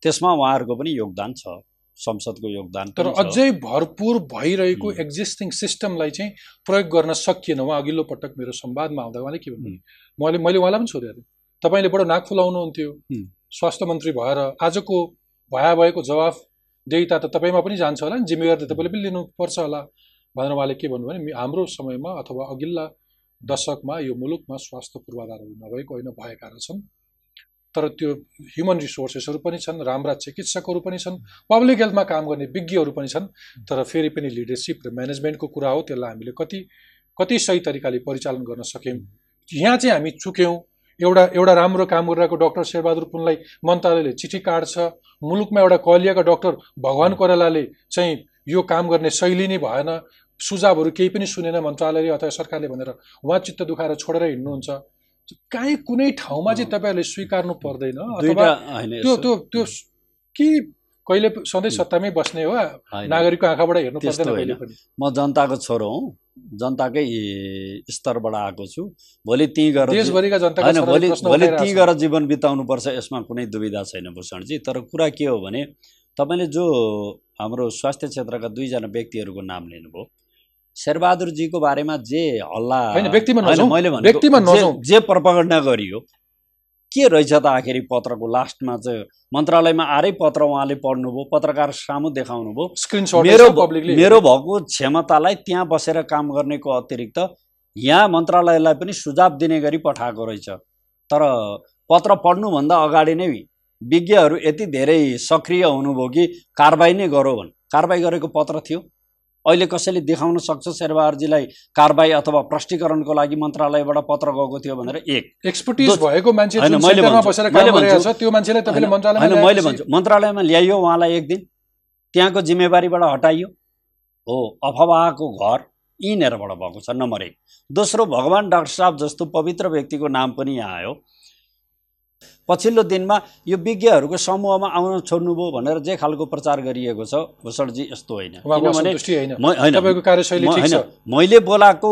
त्यसमा उहाँहरूको पनि योगदान छ संसदको योगदान तर। अझै भरपुर भइरहेको। एक्जिस्टिङ सिस्टमलाई चाहिँ प्रयोग गर्न सकिएन उहाँ अघिल्लो पटक मेरो संवादमा आउँदा उहाँले के भन्नु मैले मैले उहाँलाई पनि सोधेको थिएँ तपाईँले बडो नाक फुलाउनुहुन्थ्यो। स्वास्थ्य मन्त्री भएर आजको भया भएको जवाफ देयता त तपाईँमा पनि जान्छ होला नि जिम्मेवारी त तपाईँले पनि लिनुपर्छ होला। भनेर उहाँले के भन्नुभयो भने हाम्रो समयमा अथवा अघिल्ला दशकमा यो मुलुकमा स्वास्थ्य पूर्वाधारहरू नभएको होइन भएका रहेछन् तर त्यो ह्युमन रिसोर्सेसहरू पनि छन् राम्रा चिकित्सकहरू पनि छन् पब्लिक हेल्थमा काम गर्ने विज्ञहरू पनि छन्। तर फेरि पनि लिडरसिप र म्यानेजमेन्टको कुरा हो त्यसलाई हामीले कति कति सही तरिकाले परिचालन गर्न सक्यौँ। यहाँ चाहिँ हामी चुक्यौँ। एउटा एउटा राम्रो काम गरिरहेको डक्टर शेरबहादुर पुनलाई मन्त्रालयले चिठी काट्छ। मुलुकमा एउटा कलियाका डक्टर भगवान कोइरालाले चाहिँ यो काम गर्ने शैली नै भएन। सुझावहरू केही पनि सुनेन मन्त्रालयले अथवा सरकारले भनेर। उहाँ चित्त दुखाएर छोडेर हिँड्नुहुन्छ। काहीँ कुनै ठाउँमा चाहिँ तपाईँहरूले स्वीकार्नु पर्दैन अथवा त्यो त्यो त्यो के कहिले सधैँ सत्तामै बस्ने हो। नागरिकको आँखाबाट हेर्नु पर्दैन म जनताको छोरो हुँ। जनताकै स्तरबाट आएको छु भोलि त्यहीँ गएर होइन भोलि भोलि त्यहीँ। गएर जीवन बिताउनुपर्छ यसमा कुनै दुविधा छैन भूषणजी तर कुरा के हो भने तपाईँले जो हाम्रो स्वास्थ्य क्षेत्रका दुईजना व्यक्तिहरूको नाम लिनुभयो शेरबहादुरजीको बारेमा जे हल्ला। मैले। जे प्रपगण्डा गरियो के रहेछ त आखिरी पत्रको लास्टमा चाहिँ? मन्त्रालयमा आएरै पत्र उहाँले पढ्नुभयो पत्रकार सामु देखाउनु भयो स्क्रिनसट मेरो मेरो भएको क्षमतालाई त्यहाँ बसेर काम गर्नेको अतिरिक्त यहाँ मन्त्रालयलाई पनि सुझाव दिने गरी पठाएको रहेछ। तर पत्र पढ्नुभन्दा अगाडि नै विज्ञहरू यति धेरै सक्रिय हुनुभयो कि कारबाही नै गरौँ भन्। कारबाही गरेको पत्र थियो। अहिले कसैले देखाउन सक्छ शेरबहादुरजीलाई कारबाही अथवा प्रष्टीकरणको लागि मन्त्रालयबाट पत्र गएको थियो भनेर एक। एक्सपर्टिज भएको मान्छे होइन, मैले भन्छु। मन्त्रालयमा ल्याइयो उहाँलाई एक दिन। त्यहाँको जिम्मेवारीबाट हटाइयो। हो अफवाहको घर यिनीहरूबाट भएको छ नम्बर एक। दोस्रो भगवान् डाक्टर साहब जस्तो पवित्र व्यक्तिको नाम पनि यहाँ आयो। पछिल्लो दिनमा यो विज्ञहरूको समूहमा आउन छोड्नुभयो भनेर जे खालको प्रचार गरिएको छ भूषणजी यस्तो होइन। किनभने होइन। मैले बोलाएको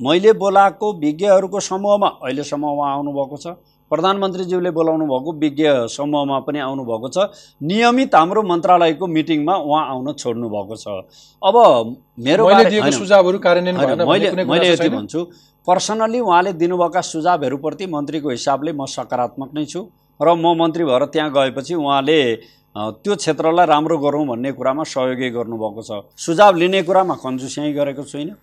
मैले बोलाएको विज्ञहरूको समूहमा अहिलेसम्म उहाँ आउनुभएको छ। प्रधानमन्त्रीज्यूले बोलाउनु भएको विज्ञ समूहमा पनि आउनुभएको छ। नियमित हाम्रो मन्त्रालयको मिटिङमा उहाँ आउन छोड्नु भएको छ। अब मेरो मैले यति? भन्छु। पर्सनल्ली उहाँले दिनुभएका सुझावहरूप्रति मन्त्रीको हिसाबले म सकारात्मक नै छु र म मन्त्री भएर त्यहाँ गएपछि उहाँले त्यो क्षेत्रलाई राम्रो गरौँ भन्ने कुरामा सहयोगी गर्नुभएको छ। सुझाव लिने कुरामा कन्जुस्याइ गरेको छुइनँ।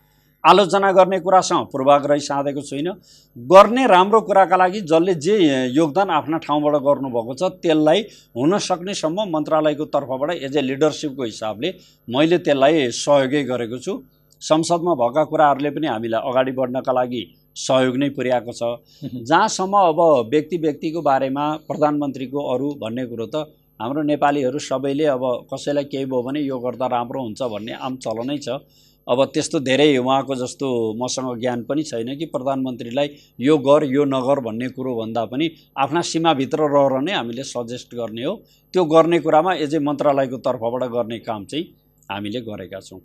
आलोचना गर्ने कुरासँग पूर्वाग्रही साधेको छुइनँ गर्ने राम्रो कुराका लागि जसले जे योगदान आफ्ना ठाउँबाट गर्नुभएको छ त्यसलाई हुन सक्नेसम्म मन्त्रालयको तर्फबाट एज ए लिडरसिपको हिसाबले मैले त्यसलाई सहयोगै गरेको छु। संसदमा भएका कुराहरूले पनि हामीलाई अगाडि बढ्नका लागि सहयोग नै पुर्याएको छ। जहाँसम्म अब व्यक्ति व्यक्तिको बारेमा प्रधानमन्त्रीको अरू भन्ने कुरो त हाम्रो नेपालीहरू सबैले अब कसैलाई केही भयो भने यो गर्दा राम्रो हुन्छ भन्ने आम चलनै छ। अब त्यस्तो धेरै उहाँको जस्तो मसँग ज्ञान पनि छैन कि प्रधानमन्त्रीलाई यो गर यो नगर भन्ने कुरो भन्दा पनि आफ्ना सीमाभित्र रहेर नै हामीले सजेस्ट गर्ने हो। त्यो गर्ने कुरामा एज मन्त्रालयको तर्फबाट गर्ने काम चाहिँ हामीले गरेका छौँ।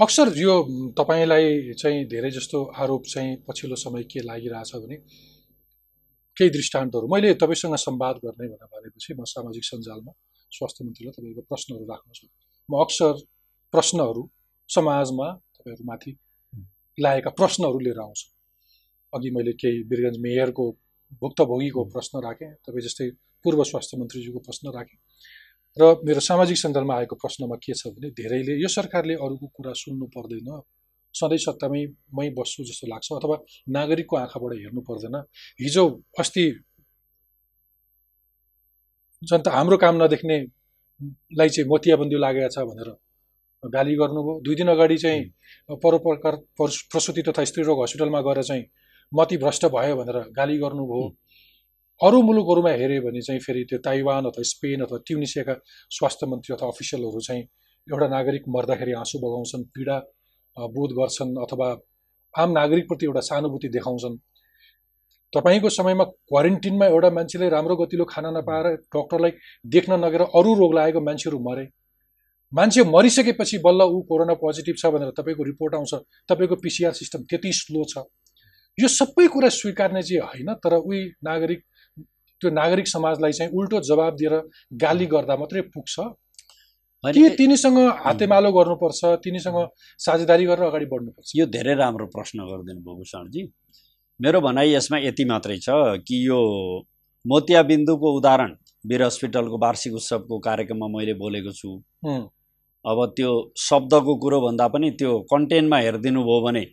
अक्सर यो तपाईँलाई चाहिँ धेरै जस्तो आरोप चाहिँ पछिल्लो समय के लागिरहेछ भने केही दृष्टान्तहरू। मैले तपाईँसँग संवाद गर्ने भनेर भनेपछि म सामाजिक सञ्जालमा स्वास्थ्य मन्त्रीलाई तपाईँको प्रश्नहरू राख्न सक्छु। म अक्सर प्रश्नहरू समाजमा तपाईँहरूमाथि लागेका प्रश्नहरू लिएर आउँछु। अघि मैले केही वीरगन्ज मेयरको भुक्तभोगीको प्रश्न राखेँ तपाईँ जस्तै पूर्व स्वास्थ्य मन्त्रीजीको प्रश्न राखेँ। र मेरो सामाजिक सञ्जालमा आएको प्रश्नमा के छ भने धेरैले यो सरकारले अरूको कुरा सुन्नु पर्दैन सधैँ सत्तामै मै बस्छु जस्तो लाग्छ अथवा नागरिकको आँखाबाट हेर्नु पर्दैन। हिजो अस्ति जनता हाम्रो काम नदेख्नेलाई चाहिँ मोतियाबन्दी लागेको छ भनेर गाली गर्नुभयो दुई दिन अगाडि चाहिँ परोपकार परस- प्रसुति तथा स्त्रीरोग हस्पिटलमा गएर चाहिँ मती भ्रष्ट भयो भनेर गाली गर्नुभयो अरू मुलुकहरूमा हेऱ्यो भने चाहिँ फेरि त्यो ताइवान अथवा स्पेन अथवा ट्युनिसियाका स्वास्थ्य मन्त्री अथवा अफिसियलहरू चाहिँ एउटा नागरिक मर्दाखेरि आँसु बगाउँछन् पीडा बोध गर्छन् अथवा आम नागरिकप्रति एउटा सहानुभूति देखाउँछन्। तपाईँको समयमा क्वारेन्टिनमा एउटा मान्छेले राम्रो गतिलो खाना नपाएर डक्टरलाई देख्न नगएर अरू रोग लागेको मान्छेहरू मरे। मान्छे मरिसकेपछि बल्ल ऊ कोरोना पोजिटिभ छ भनेर तपाईँको रिपोर्ट आउँछ तपाईँको पिसिआर सिस्टम त्यति स्लो छ। यो सबै कुरा स्वीकार्ने चाहिँ होइन तर उही नागरिक त्यो नागरिक समाजलाई चाहिँ उल्टो जवाब दिएर गाली गर्दा मात्रै पुग्छ। के तिनीसँग हातेमालो गर्नुपर्छ तिनीसँग साझेदारी गरेर अगाडि बढ्नुपर्छ? यो धेरै राम्रो प्रश्न गरिदिनु भयो भूषणजी। मेरो भनाइ यसमा यति मात्रै छ कि यो मोतियाबिन्दुको उदाहरण वीर हस्पिटलको वार्षिक उत्सवको कार्यक्रममा मैले बोलेको छु। अब त्यो शब्दको कुरो भन्दा पनि त्यो कन्टेन्टमा हेरिदिनु भयो भने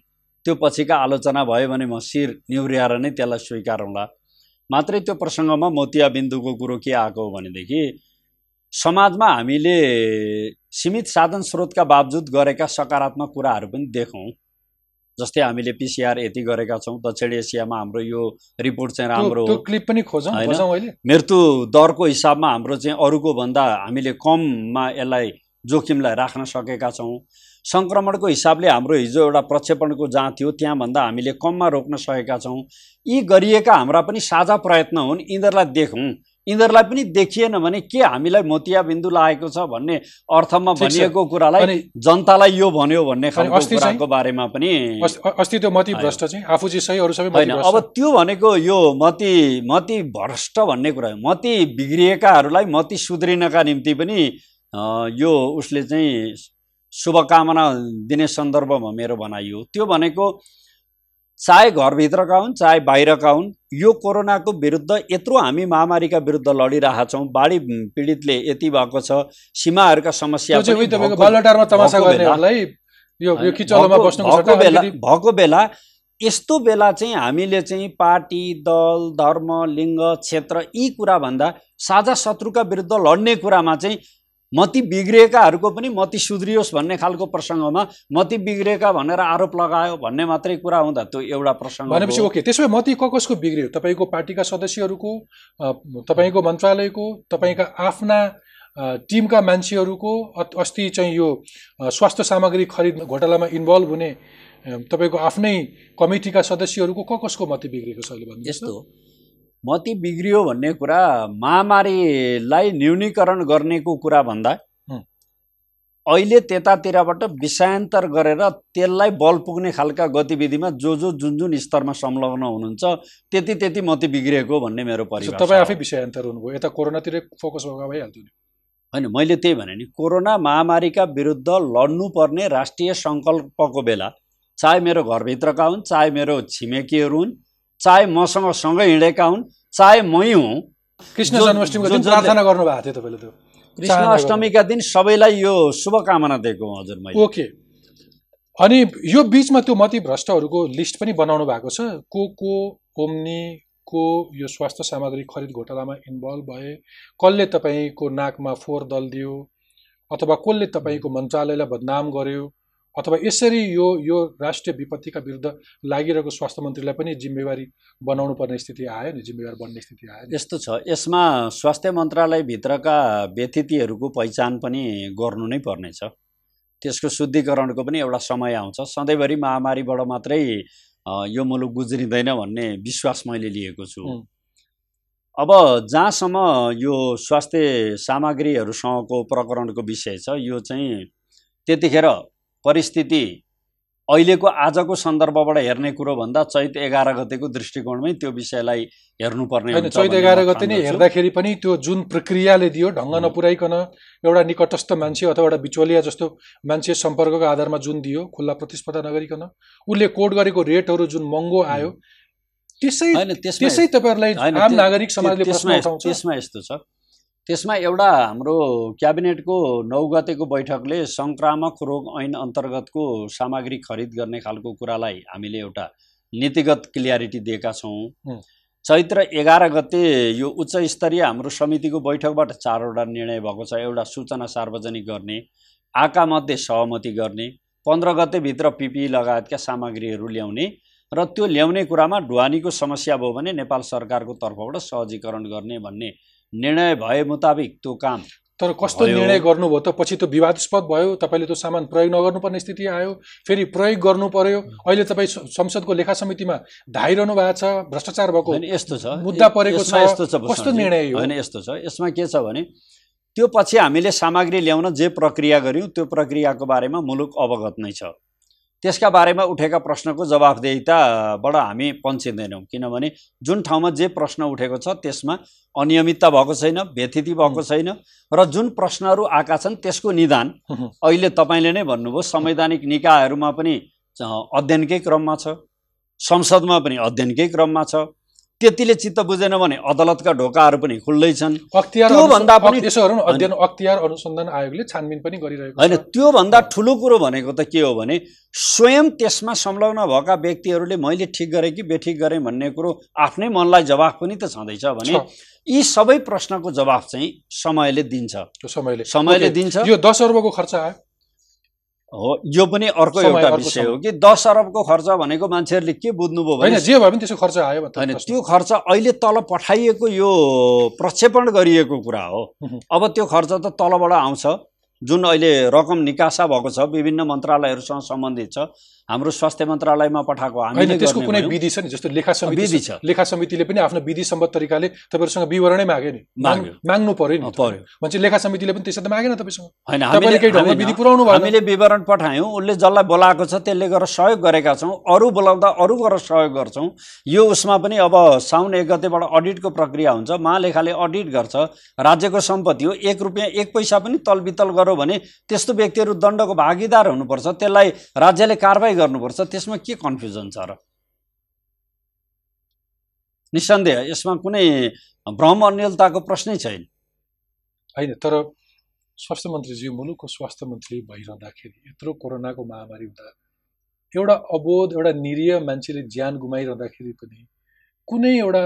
त्यो पछिका आलोचना भयो भने म शिर निहुर्याएर नै त्यसलाई स्वीकारौँला मात्रै त्यो प्रसङ्गमा मोतियाबिन्दुको कुरो के आएको हो भनेदेखि समाजमा हामीले सीमित साधन स्रोतका बावजुद गरेका सकारात्मक कुराहरू पनि देखौँ जस्तै हामीले पिसिआर यति गरेका छौँ दक्षिण एसियामा हाम्रो यो रिपोर्ट चाहिँ राम्रो हो। क्लिप पनि खोजौँ होइन? मृत्यु दरको हिसाबमा हाम्रो चाहिँ अरूको भन्दा हामीले कममा यसलाई जोखिमलाई राख्न सकेका छौँ। सङ्क्रमणको हिसाबले हाम्रो हिजो एउटा प्रक्षेपणको जहाँ थियो त्यहाँभन्दा हामीले कममा रोक्न सकेका छौँ। यी गरिएका हाम्रा पनि साझा प्रयत्न हुन् यिनीहरूलाई देखौँ। यिनीहरूलाई पनि देखिएन भने के हामीलाई मोतियाबिन्दु लागेको छ भन्ने अर्थमा। भनिएको कुरालाई जनतालाई यो भन्यो भन्ने कुराको बारेमा पनि अस्- अस्ति त्यो मती भ्रष्ट चाहिँ आफू चाहिँ सही अरू सबै होइन अब त्यो भनेको यो मती मती भ्रष्ट भन्ने कुरा हो। मती बिग्रिएकाहरूलाई मती सुध्रिनका निम्ति पनि यो उसले चाहिँ शुभकामना दिने सन्दर्भमा मेरो भनाइ हो। त्यो भनेको चाहे घरभित्रका हुन् चाहे बाहिरका हुन् यो कोरोनाको विरुद्ध यत्रो हामी महामारीका विरुद्ध लडिरहेका छौँ बाढी पीडितले यति भएको छ सीमाहरूका समस्या भएको बेला। यस्तो बेला चाहिँ हामीले चाहिँ पार्टी दल धर्म लिङ्ग क्षेत्र यी कुराभन्दा साझा शत्रुका विरुद्ध लड्ने कुरामा चाहिँ मती बिग्रिएकाहरूको पनि मती सुध्रियोस् भन्ने खालको प्रसङ्गमा मती बिग्रिएका भनेर आरोप लगायो भन्ने मात्रै कुरा हुँदा त्यो एउटा प्रसङ्ग भनेपछि। ओके त्यसो भए मती क कसको बिग्रियो तपाईँको पार्टीका सदस्यहरूको तपाईँको मन्त्रालयको तपाईँका आफ्ना टिमका मान्छेहरूको अस्ति चाहिँ यो स्वास्थ्य सामग्री खरिद घोटालामा इन्भल्भ हुने तपाईँको आफ्नै कमिटीका सदस्यहरूको क कसको मती बिग्रेको छ अहिले भन्नुहोस् यस्तो। मती बिग्रियो भन्ने कुरा महामारीलाई न्यूनीकरण गर्नेको कुरा भन्दा। अहिले त्यतातिरबाट विषयान्तर गरेर त्यसलाई बल पुग्ने खालका गतिविधिमा जो जो जुन जुन स्तरमा संलग्न हुनुहुन्छ त्यति त्यति मती बिग्रिएको भन्ने मेरो परिभाषा तपाईँ। आफै विषयान्तर हुनुभयो यता कोरोनातिरै फोकस भइहाल्थ्यो नि होइन मैले त्यही भने नि कोरोना महामारीका विरुद्ध लड्नुपर्ने राष्ट्रिय सङ्कल्पको बेला चाहे मेरो घरभित्रका हुन् चाहे मेरो छिमेकीहरू हुन् चाहे मसँग सँगै हिँडेका हुन् चाहे मै हुँ। कृष्ण जन्माष्टमीको दिन प्रार्थना गर्नुभएको थियो तपाईँले त्यो। कृष्ण अष्टमीका दिन सबैलाई यो शुभकामना दिएको हजुर मैले। ओके। अनि यो बिचमा त्यो मती भ्रष्टहरूको लिस्ट पनि बनाउनु भएको छ। को को ओम्नी को यो स्वास्थ्य सामग्री खरिद घोटालामा इन्भल्भ भए कसले तपाईँको नाकमा फोहोर दल दियो अथवा कसले तपाईँको मन्त्रालयलाई बदनाम गर्यो अथवा यसरी यो यो राष्ट्रिय विपत्तिका विरुद्ध लागिरहेको स्वास्थ्य मन्त्रीलाई पनि जिम्मेवारी बनाउनु पर्ने स्थिति आयो नि जिम्मेवार बन्ने स्थिति आयो यस्तो छ। यसमा स्वास्थ्य मन्त्रालयभित्रका व्यतिथिहरूको पहिचान पनि गर्नु नै पर्नेछ। त्यसको शुद्धिकरणको पनि एउटा समय आउँछ। सधैँभरि महामारीबाट मात्रै यो मुलुक गुज्रिँदैन भन्ने विश्वास मैले लिएको छु। अब जहाँसम्म यो स्वास्थ्य सामग्रीहरूसँगको प्रकरणको विषय छ यो चाहिँ त्यतिखेर परिस्थिति अहिलेको आजको सन्दर्भबाट हेर्ने कुरो भन्दा चैत एघार गतेको दृष्टिकोणमै त्यो विषयलाई हेर्नुपर्ने चैत एघार गते नै। हेर्दाखेरि पनि त्यो जुन प्रक्रियाले दियो ढङ्ग। नपुर्याइकन एउटा निकटस्थ मान्छे अथवा एउटा बिचौलिया जस्तो मान्छे सम्पर्कको आधारमा जुन दियो खुल्ला प्रतिस्पर्धा नगरिकन उसले कोड गरेको रेटहरू जुन महँगो आयो त्यसै त्यसै तपाईँहरूलाई आम नागरिक समाजले त्यसमा यस्तो छ त्यसमा एउटा हाम्रो क्याबिनेटको नौ गतेको बैठकले सङ्क्रामक रोग ऐन अन्तर्गतको सामग्री खरिद गर्ने खालको कुरालाई हामीले एउटा नीतिगत क्लियारिटी दिएका छौँ। चैत्र एघार गते यो उच्च स्तरीय हाम्रो समितिको बैठकबाट चारवटा निर्णय भएको छ एउटा सूचना सार्वजनिक गर्ने आकामध्ये सहमति गर्ने पन्ध्र गतेभित्र पिपिई लगायतका सामग्रीहरू ल्याउने र त्यो ल्याउने कुरामा ढुवानीको समस्या भयो भने नेपाल सरकारको तर्फबाट सहजीकरण गर्ने भन्ने निर्णय भए मुताबिक त्यो काम तर कस्तो। निर्णय गर्नुभयो त पछि त विवादास्पद भयो तपाईँले त्यो सामान प्रयोग नगर्नुपर्ने स्थिति आयो फेरि प्रयोग गर्नु पर्यो अहिले तपाईँ संसदको लेखा समितिमा धाइरहनु भएको छ भ्रष्टाचार भएको यस्तो छ मुद्दा परेको छ। यस्तो छ कस्तो। निर्णय? होइन यस्तो छ यसमा के छ भने त्यो पछि हामीले सामग्री ल्याउन जे प्रक्रिया गऱ्यौँ त्यो प्रक्रियाको बारेमा मुलुक अवगत नै छ त्यसका बारेमा उठेका प्रश्नको जवाफदेहिताबाट हामी पन्छिँदैनौँ। किनभने जुन ठाउँमा जे प्रश्न उठेको छ त्यसमा अनियमितता भएको छैन व्यथिति भएको छैन र जुन प्रश्नहरू आएका छन् त्यसको निदान। अहिले तपाईँले नै भन्नुभयो संवैधानिक निकायहरूमा पनि अध्ययनकै क्रममा छ संसदमा पनि अध्ययनकै क्रममा छ। त्यतिले चित्त बुझेन भने अदालतका ढोकाहरू पनि खुल्लै छन् अख्तियार त्योभन्दा पनि- अध्ययन अख्तियार अनुसन्धान आयोगले छानबिन पनि गरिरहेको होइन त्योभन्दा ठुलो कुरो भनेको त के हो भने स्वयं त्यसमा संलग्न भएका व्यक्तिहरूले मैले ठिक गरेँ कि बेठिक गरेँ भन्ने कुरो आफ्नै मनलाई जवाफ पनि त छँदैछ भने यी सबै प्रश्नको जवाफ चाहिँ समयले दिन्छ। समयले। समयले दिन्छ। यो दस अर्बको खर्च आयो। हो यो पनि अर्को एउटा विषय। हो कि दस अरबको खर्च भनेको मान्छेहरूले के बुझ्नुभयो भने जे भए पनि त्यसो खर्च आयो होइन। त्यो खर्च अहिले तल पठाइएको यो प्रक्षेपण गरिएको कुरा हो। अब त्यो खर्च त तलबाट आउँछ जुन अहिले रकम निकासा भएको छ विभिन्न मन्त्रालयहरूसँग सम्बन्धित छ हाम्रो स्वास्थ्य मन्त्रालयमा पठाएको हामीले त्यसको कुनै। विधि छ नि जस्तो लेखा विधि समिति छ। लेखा समितिले पनि आफ्नो विधि सम्बद्ध तरिकाले तपाईँहरूसँग विवरणै माग्यो नि। माग्यो। माग्नु पर्यो नि। पर्यो। मान्छे लेखा समितिले पनि त्यसै त मागेन तपाईँसँग। होइन हामीले विधि पुऱ्याउनु हामीले विवरण पठायौँ उसले जसलाई बोलाएको छ त्यसले गरेर सहयोग गरेका छौँ अरू बोलाउँदा अरू गरेर सहयोग गर्छौँ। यो उसमा पनि अब साउन एक गतेबाट अडिटको प्रक्रिया हुन्छ। महालेखाले अडिट गर्छ। राज्यको सम्पत्ति हो एक रुपियाँ एक पैसा पनि तलबितल गऱ्यो भने त्यस्तो व्यक्तिहरू दण्डको भागीदार हुनुपर्छ। त्यसलाई राज्यले कारवाही गर्नुपर्छ त्यसमा के कन्फ्युजन छ र? निसन्देह यसमा कुनै भ्रम अन्यलताको प्रश्नै छैन। होइन तर स्वास्थ्य मन्त्रीज्यू मुलुकको स्वास्थ्य मन्त्री भइरहँदाखेरि यत्रो कोरोनाको महामारी हुँदा एउटा अबोध एउटा निरीह मान्छेले ज्यान गुमाइरहँदाखेरि पनि कुनै एउटा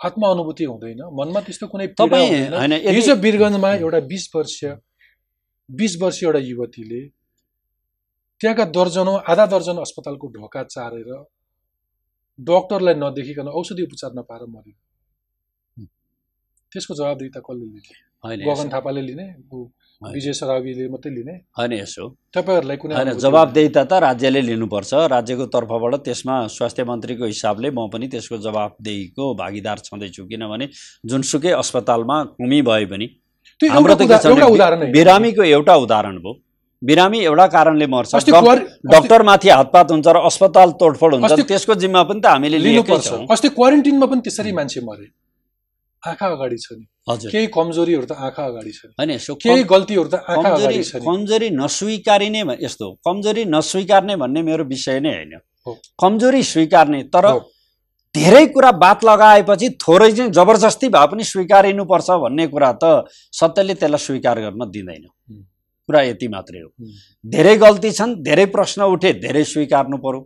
आत्मानुभूति हुँदैन। मनमा त्यस्तो कुनै तपाईँ। होइन हिजो वीरगन्जमा एउटा बिस वर्षीय बिस वर्षीय एउटा युवतीले त्यहाँका दर्जनौँ आधा दर्जन अस्पतालको ढोका चारेर डक्टरलाई नदेखिकन औषधि उपचार नपाएर मऱ्यो त्यसको जवाबदेता कसले लिने? गगन थापाले लिने। विजय सराबीले मात्रै लिने? होइन यसो। तपाईँहरूलाई कुनै होइन त राज्यले लिनुपर्छ। राज्यको तर्फबाट त्यसमा स्वास्थ्य मन्त्रीको हिसाबले म पनि त्यसको जवाबदेहीको भागीदार छँदैछु। किनभने जुनसुकै अस्पतालमा कुमी भए पनि हाम्रो। बिरामीको एउटा उदाहरण भयो। बिरामी एउटा कारणले मर्छ। डक्टरमाथि हातपात हुन्छ र अस्पताल तोडफोड हुन्छ। त्यसको जिम्मा पनि त हामीले लिएकै लिनुपर्छ छौँ। अस्ति क्वारेन्टिनमा पनि त्यसरी मान्छे मरे। आँखा अगाडि छ नि। हजुर। केही कमजोरीहरू त आँखा अगाडि छ होइन केही गल्तीहरू त आँखा कमजोरी अगाडि छ कमजोरी नस्वीकारिने यस्तो कमजोरी नस्वीकार्ने भन्ने मेरो विषय नै होइन। कमजोरी स्वीकार्ने तर। धेरै कुरा बात लगाएपछि थोरै चाहिँ जबरजस्ती भए पनि स्वीकारिनुपर्छ भन्ने कुरा त सत्यले त्यसलाई स्वीकार गर्न दिँदैन। कुरा यति मात्रै हो। धेरै गल्ती छन् धेरै प्रश्न उठे धेरै स्वीकार्नु पर्यो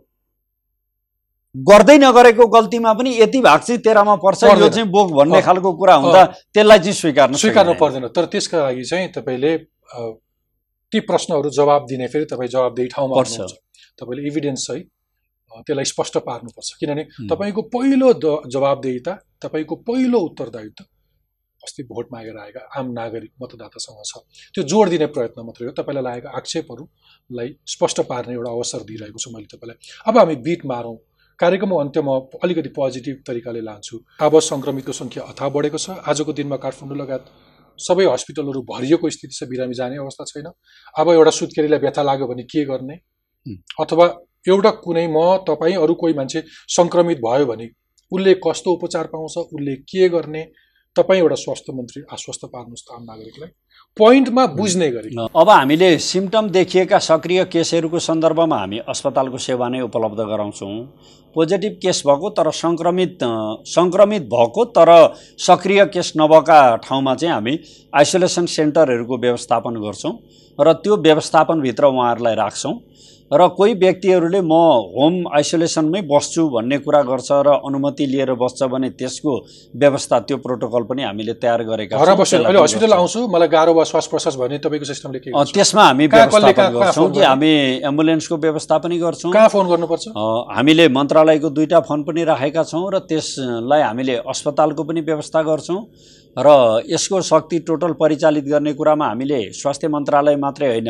गर्दै नगरेको गल्तीमा पनि यति भाग चाहिँ तेह्रमा पर्छ यो। चाहिँ बोक भन्ने। खालको कुरा हुँदा त्यसलाई चाहिँ स्वीकार्नु स्वीकार्नु। पर्दैन तर त्यसका लागि चाहिँ तपाईँले ती प्रश्नहरू जवाब दिने फेरि तपाईँ जवाबदेही ठाउँमा पर्छ। तपाईँले इभिडेन्स अ, त्यसलाई स्पष्ट पार्नुपर्छ किनभने। तपाईँको पहिलो द- जवाबदेहिता तपाईँको पहिलो उत्तरदायित्व अस्ति भोट मागेर आएका आम नागरिक मतदातासँग छ। त्यो जोड दिने प्रयत्न मात्रै हो। तपाईँलाई लागेका आक्षेपहरूलाई स्पष्ट पार्ने एउटा अवसर दिइरहेको छु मैले तपाईँलाई। अब हामी बिट मारौँ। कार्यक्रमको अन्त्यमा अलिकति पोजिटिभ तरिकाले लान्छु। अब सङ्क्रमितको सङ्ख्या अथाह बढेको छ। आजको दिनमा काठमाडौँ लगायत सबै हस्पिटलहरू भरिएको स्थिति छ। बिरामी जाने अवस्था छैन। अब एउटा सुत्केरीलाई व्यथा लाग्यो भने के गर्ने। अथवा एउटा कुनै म तपाईँ अरू कोही मान्छे सङ्क्रमित भयो भने उसले कस्तो उपचार पाउँछ? उसले के गर्ने? तपाईँ एउटा स्वास्थ्य मन्त्री आश्वस्त पार्नुहोस् त आम नागरिकलाई। पोइन्टमा बुझ्ने गरी। अब हामीले सिम्टम देखिएका सक्रिय केसहरूको सन्दर्भमा हामी अस्पतालको सेवा नै उपलब्ध गराउँछौँ। पोजिटिभ केस भएको तर सङ्क्रमित सङ्क्रमित भएको तर सक्रिय केस नभएका ठाउँमा चाहिँ हामी आइसोलेसन सेन्टरहरूको व्यवस्थापन गर्छौँ र त्यो व्यवस्थापनभित्र उहाँहरूलाई राख्छौँ। र कोही व्यक्तिहरूले म होम आइसोलेसनमै बस्छु भन्ने कुरा गर्छ र अनुमति लिएर बस्छ भने त्यसको व्यवस्था त्यो प्रोटोकल पनि हामीले तयार गरेका हस्पिटल। आउँछु मलाई गाह्रो भयो श्वास प्रश्वास भने तपाईँको सिस्टमले के? त्यसमा हामी व्यवस्थापन गर्छौँ कि? हामी एम्बुलेन्सको व्यवस्था पनि गर्छौँ कहाँ फोन गर्नुपर्छ हामीले मन्त्रालयको दुईवटा फोन पनि राखेका छौँ र त्यसलाई हामीले अस्पतालको पनि व्यवस्था गर्छौँ र यसको शक्ति टोटल परिचालित गर्ने कुरामा हामीले स्वास्थ्य मन्त्रालय मात्रै होइन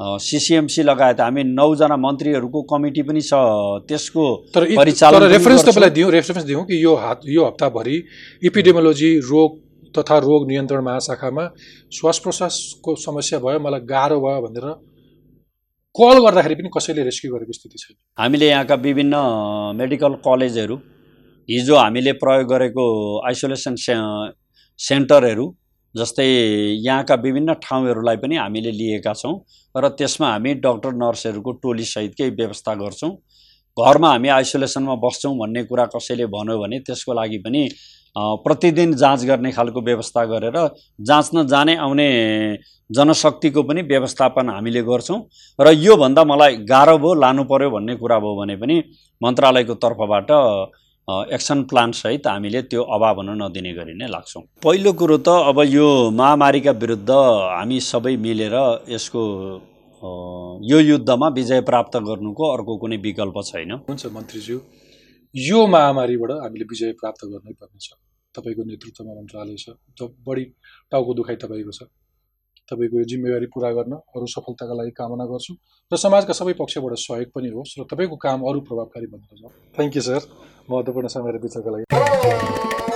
सिसिएमसी लगायत हामी नौजना मन्त्रीहरूको कमिटी पनि छ त्यसको तर परिचालन रेफरेन्स। तपाईँलाई दिउँ रेफरेन्स दिउँ कि यो हात यो हप्ताभरि इपिडेमोलोजी रोग तथा रोग नियन्त्रण महाशाखामा श्वास प्रश्वासको समस्या भयो मलाई गाह्रो भयो भनेर कल गर्दाखेरि पनि कसैले रेस्क्यु गरेको स्थिति छैन हामीले यहाँका विभिन्न मेडिकल कलेजहरू हिजो हामीले प्रयोग गरेको आइसोलेसन से सेन्टरहरू जस्तै यहाँका विभिन्न ठाउँहरूलाई पनि हामीले लिएका छौँ र त्यसमा हामी डक्टर नर्सहरूको टोलीसहितकै व्यवस्था गर्छौँ। घरमा हामी आइसोलेसनमा बस्छौँ भन्ने कुरा कसैले भन्यो भने त्यसको लागि पनि प्रतिदिन जाँच गर्ने खालको व्यवस्था गरेर जाँच्न जाने आउने जनशक्तिको पनि व्यवस्थापन हामीले गर्छौँ। र योभन्दा मलाई गाह्रो भयो लानु पर्यो भन्ने कुरा भयो भने पनि मन्त्रालयको तर्फबाट एक्सन प्लानसहित हामीले त्यो अभाव हुन नदिने गरी नै लाग्छौँ। पहिलो कुरो त अब यो महामारीका विरुद्ध हामी सबै मिलेर यसको यो युद्धमा विजय प्राप्त गर्नुको अर्को कुनै विकल्प छैन। हुन्छ मन्त्रीज्यू यो महामारीबाट हामीले विजय प्राप्त गर्नै पर्नेछ। तपाईँको नेतृत्वमा मन्त्रालय छ। बढी टाउको दुखाइ तपाईँको छ। तपाईँको यो जिम्मेवारी पुरा गर्न अरू सफलताका लागि कामना गर्छु र समाजका सबै पक्षबाट सहयोग पनि होस् र तपाईँको काम अरू प्रभावकारी बनेर थ्याङ्क यू सर महत्त्वपूर्ण समय र विचारका लागि।